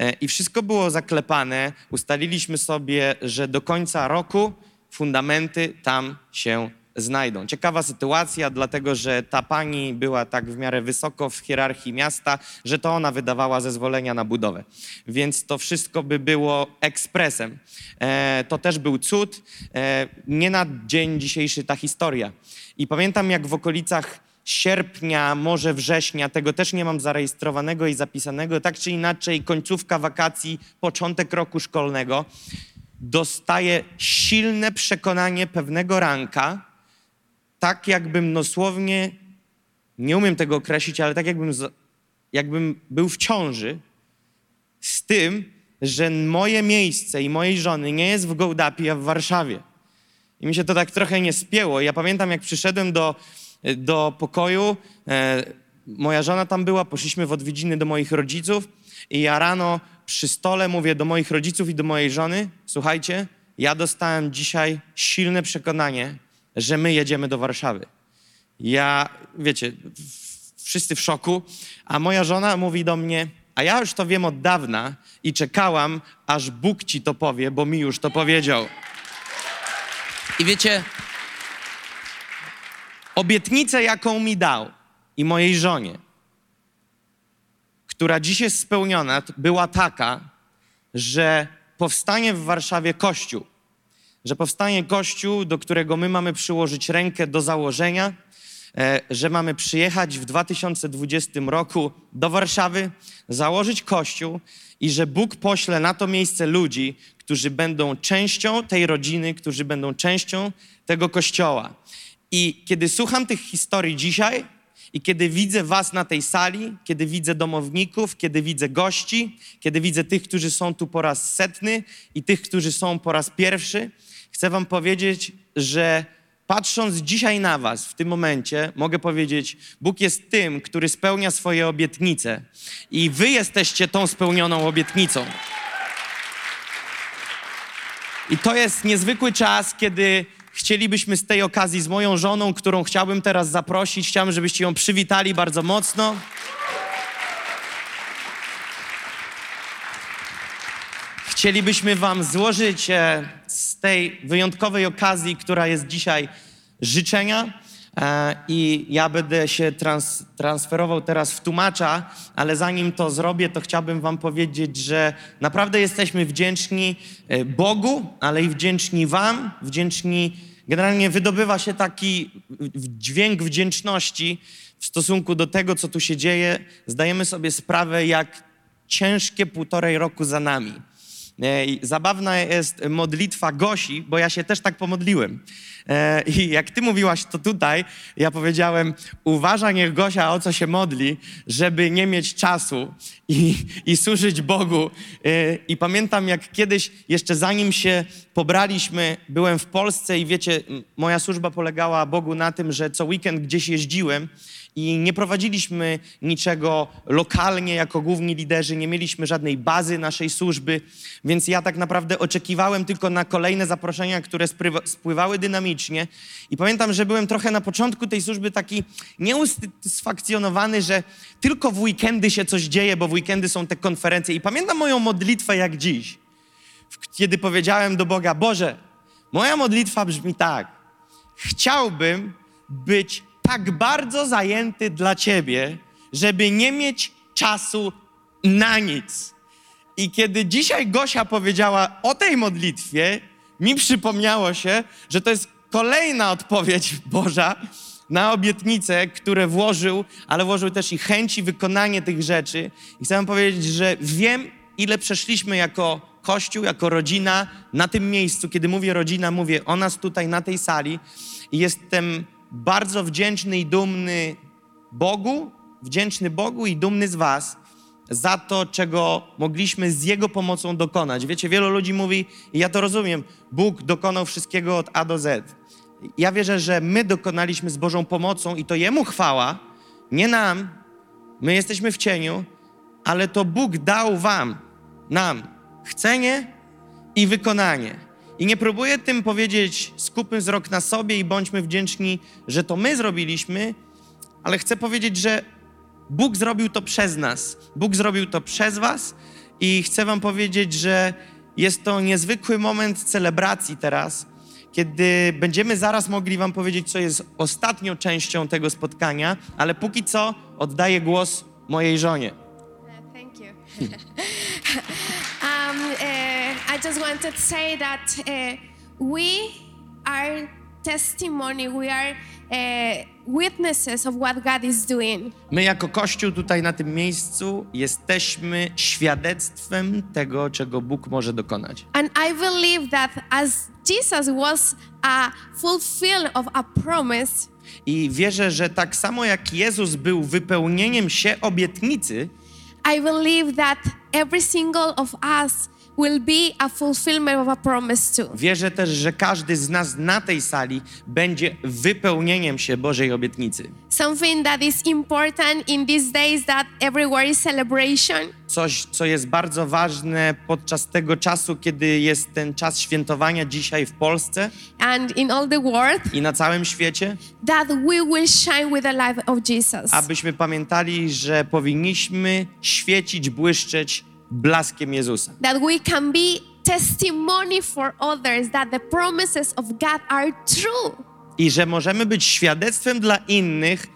E, I wszystko było zaklepane. Ustaliliśmy sobie, że do końca roku fundamenty tam się znajdą. Ciekawa sytuacja, dlatego że ta pani była tak w miarę wysoko w hierarchii miasta, że to ona wydawała zezwolenia na budowę. Więc to wszystko by było ekspresem. E, to też był cud. E, nie na dzień dzisiejszy ta historia. I pamiętam, jak w okolicach sierpnia, może września, tego też nie mam zarejestrowanego i zapisanego, tak czy inaczej końcówka wakacji, początek roku szkolnego, dostaję silne przekonanie pewnego ranka, tak jakbym dosłownie, nie umiem tego określić, ale tak jakbym, jakbym był w ciąży z tym, że moje miejsce i mojej żony nie jest w Gołdapi, a w Warszawie. I mi się to tak trochę nie spięło. Ja pamiętam, jak przyszedłem do, do pokoju, e, moja żona tam była, poszliśmy w odwiedziny do moich rodziców i ja rano przy stole mówię do moich rodziców i do mojej żony, słuchajcie, ja dostałem dzisiaj silne przekonanie, że my jedziemy do Warszawy. Ja, wiecie, wszyscy w szoku, a moja żona mówi do mnie, a ja już to wiem od dawna i czekałam, aż Bóg ci to powie, bo mi już to powiedział. I wiecie, obietnicę, jaką mi dał i mojej żonie, która dziś jest spełniona, była taka, że powstanie w Warszawie kościół. Że powstanie kościół, do którego my mamy przyłożyć rękę do założenia, e, że mamy przyjechać w 2020 roku do Warszawy, założyć kościół i że Bóg pośle na to miejsce ludzi, którzy będą częścią tej rodziny, którzy będą częścią tego kościoła. I kiedy słucham tych historii dzisiaj i kiedy widzę Was na tej sali, kiedy widzę domowników, kiedy widzę gości, kiedy widzę tych, którzy są tu po raz setny i tych, którzy są po raz pierwszy, chcę Wam powiedzieć, że patrząc dzisiaj na Was w tym momencie, mogę powiedzieć, Bóg jest tym, który spełnia swoje obietnice i Wy jesteście tą spełnioną obietnicą. I to jest niezwykły czas, kiedy chcielibyśmy z tej okazji z moją żoną, którą chciałbym teraz zaprosić, chciałbym, żebyście ją przywitali bardzo mocno. Chcielibyśmy Wam złożyć e, z tej wyjątkowej okazji, która jest dzisiaj, życzenia. E, I ja będę się trans, transferował teraz w tłumacza, ale zanim to zrobię, to chciałbym Wam powiedzieć, że naprawdę jesteśmy wdzięczni e, Bogu, ale i wdzięczni Wam, wdzięczni. Generalnie wydobywa się taki dźwięk wdzięczności w stosunku do tego, co tu się dzieje. Zdajemy sobie sprawę, jak ciężkie półtorej roku za nami. E, Zabawna jest modlitwa Gosi, bo ja się też tak pomodliłem. E, I jak ty mówiłaś to tutaj, ja powiedziałem, uważa niech Gosia o co się modli, żeby nie mieć czasu i, i służyć Bogu. E, I pamiętam, jak kiedyś, jeszcze zanim się pobraliśmy, byłem w Polsce i wiecie, moja służba polegała Bogu na tym, że co weekend gdzieś jeździłem i nie prowadziliśmy niczego lokalnie jako główni liderzy, nie mieliśmy żadnej bazy naszej służby, więc ja tak naprawdę oczekiwałem tylko na kolejne zaproszenia, które spływały dynamicznie. I pamiętam, że byłem trochę na początku tej służby taki nieusatysfakcjonowany, że tylko w weekendy się coś dzieje, bo w weekendy są te konferencje. I pamiętam moją modlitwę jak dziś, kiedy powiedziałem do Boga: Boże, moja modlitwa brzmi tak. Chciałbym być tak bardzo zajęty dla Ciebie, żeby nie mieć czasu na nic. I kiedy dzisiaj Gosia powiedziała o tej modlitwie, mi przypomniało się, że to jest kolejna odpowiedź Boża na obietnice, które włożył, ale włożył też i chęć i wykonanie tych rzeczy. I chcę powiedzieć, że wiem, ile przeszliśmy jako Kościół, jako rodzina na tym miejscu. Kiedy mówię rodzina, mówię o nas tutaj na tej sali. I jestem bardzo wdzięczny i dumny Bogu, wdzięczny Bogu i dumny z Was za to, czego mogliśmy z Jego pomocą dokonać. Wiecie, wielu ludzi mówi, i ja to rozumiem, Bóg dokonał wszystkiego od A do Z. Ja wierzę, że my dokonaliśmy z Bożą pomocą i to Jemu chwała, nie nam. My jesteśmy w cieniu, ale to Bóg dał Wam, nam, chcenie i wykonanie. I nie próbuję tym powiedzieć, skupmy wzrok na sobie i bądźmy wdzięczni, że to my zrobiliśmy, ale chcę powiedzieć, że Bóg zrobił to przez nas. Bóg zrobił to przez Was i chcę Wam powiedzieć, że jest to niezwykły moment celebracji teraz, kiedy będziemy zaraz mogli Wam powiedzieć, co jest ostatnią częścią tego spotkania, ale póki co oddaję głos mojej żonie. Thank you. um, uh, I just wanted to say that uh, we are testimony, we are uh, witnesses of what God is doing. My jako Kościół tutaj na tym miejscu jesteśmy świadectwem tego, czego Bóg może dokonać. And I believe that as Jesus was a fulfill of a promise, I wierzę, że tak samo jak Jezus był wypełnieniem się obietnicy, I believe that every single of us will be a fulfillment of a promise too. wierzę też, że każdy z nas na tej sali będzie wypełnieniem się Bożej obietnicy. Something that is important in these days that everywhere is celebration. Coś, co jest bardzo ważne podczas tego czasu, kiedy jest ten czas świętowania dzisiaj w Polsce and in all the world i na całym świecie, that we will shine with the light of Jesus. abyśmy pamiętali, że powinniśmy świecić, błyszczeć blaskiem Jezusa. That we can be testimony for others that the promises of God are true. I że możemy być świadectwem dla innych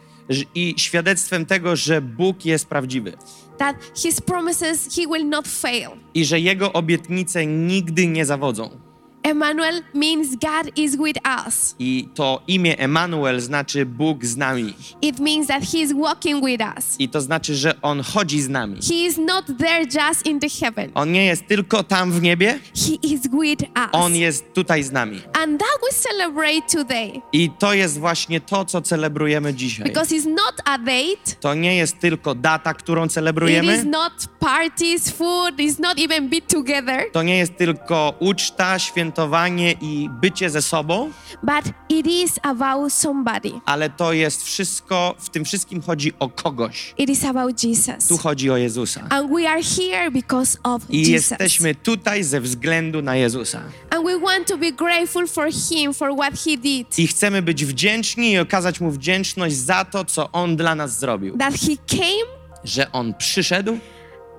i świadectwem tego, że Bóg jest prawdziwy. That his promises he will not fail. I że Jego obietnice nigdy nie zawodzą. Emmanuel means God is with us. I to imię Emanuel znaczy Bóg z nami. It means that he is walking with us. I to znaczy, że On chodzi z nami. He is not there just in the heaven. On nie jest tylko tam w niebie, He is with us. On jest tutaj z nami. And that we celebrate today I to jest właśnie to, co celebrujemy dzisiaj. because it's not a date. To nie jest tylko data, którą It is celebrujemy. not parties, food, it's not even be together, To nie jest tylko uczta, świętowanie i bycie ze sobą, but it is about somebody. ale to jest wszystko, w tym wszystkim chodzi o kogoś. It is about Jesus. Tu chodzi o Jezusa. And we are here because of I Jesus. jesteśmy tutaj ze względu na Jezusa. And we want to be grateful for him for what he did. I chcemy być wdzięczni i okazać Mu wdzięczność za to, co On dla nas zrobił. That he came Że On przyszedł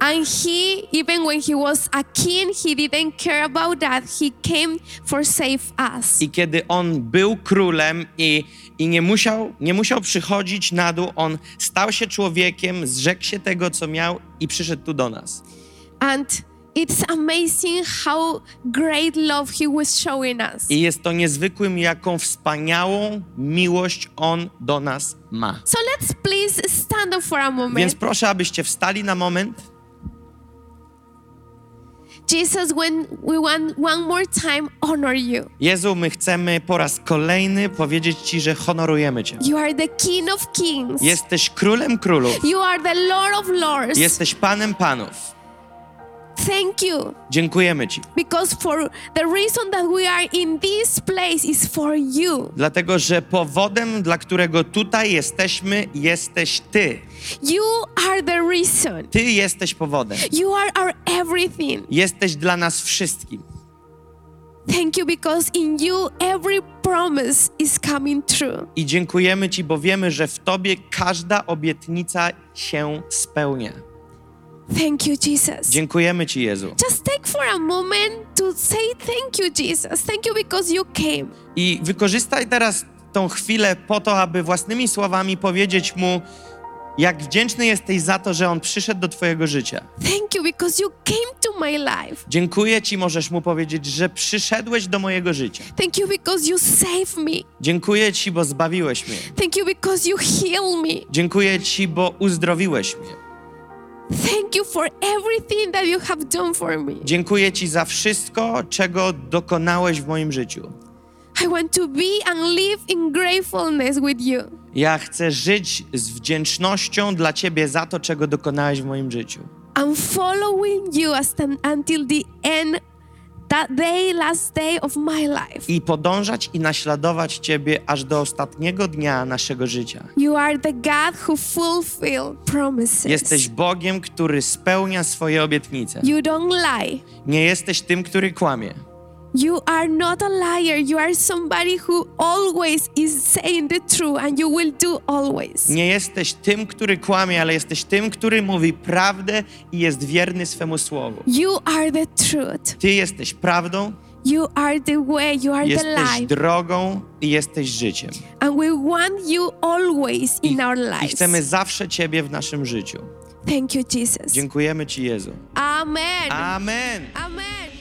and he, even when he was a king, he didn't care about that. He came for save us. i kiedy On był królem i, i nie, musiał, nie musiał przychodzić na dół, On stał się człowiekiem, zrzekł się tego, co miał i przyszedł tu do nas. And it's amazing how great love he was showing us. I jest to niezwykłym, jaką wspaniałą miłość On do nas ma. So let's please stand up for a Więc moment. proszę, abyście wstali na moment. Jesus, when we want one more time honor you. Jezu, my chcemy po raz kolejny powiedzieć Ci, że honorujemy Cię. You are the King of Kings. Jesteś królem królów. You are the Lord of Lords. Jesteś panem panów. Thank you. Dziękujemy Ci. Because for the reason that we are in this place is for you. Dlatego, że powodem, dla którego tutaj jesteśmy, jesteś Ty. You are the reason. Ty jesteś powodem. You are our everything. Jesteś dla nas wszystkim. Thank you because in you every promise is coming true. I dziękujemy Ci, bo wiemy, że w Tobie każda obietnica się spełnia. Thank you, Jesus. Dziękujemy Ci, Jezu. Just take for a moment to say thank you, Jesus. Thank you because you came. I wykorzystaj teraz tą chwilę po to, aby własnymi słowami powiedzieć Mu: Jak wdzięczny jesteś za to, że On przyszedł do Twojego życia. Thank you because you came to my life. Dziękuję Ci, możesz Mu powiedzieć, że przyszedłeś do mojego życia. Thank you because you saved me. Dziękuję Ci, bo zbawiłeś mnie. Thank you because you healed me. Dziękuję Ci, bo uzdrowiłeś mnie. Thank you for everything that you have done for me. Dziękuję Ci za wszystko, czego dokonałeś w moim życiu. I want to be and live in gratefulness with you. Ja chcę żyć z wdzięcznością dla Ciebie za to, czego dokonałeś w moim życiu. and following you as until the end that day last day of my life I podążać i naśladować Ciebie aż do ostatniego dnia naszego życia. you are the god who fulfill promises Jesteś Bogiem, który spełnia swoje obietnice. you don't lie Nie jesteś tym, który kłamie. You are not a liar you are somebody who always is saying the truth and you will do always Nie jesteś tym, który kłamie, ale jesteś tym, który mówi prawdę i jest wierny swemu słowu. you are the truth Ty jesteś prawdą, you are the way you are the jesteś life drogą i jesteś życiem. and we want you always I, in our I lives chcemy zawsze Ciebie w naszym życiu. thank you jesus Dziękujemy Ci, Jezu. amen Amen. amen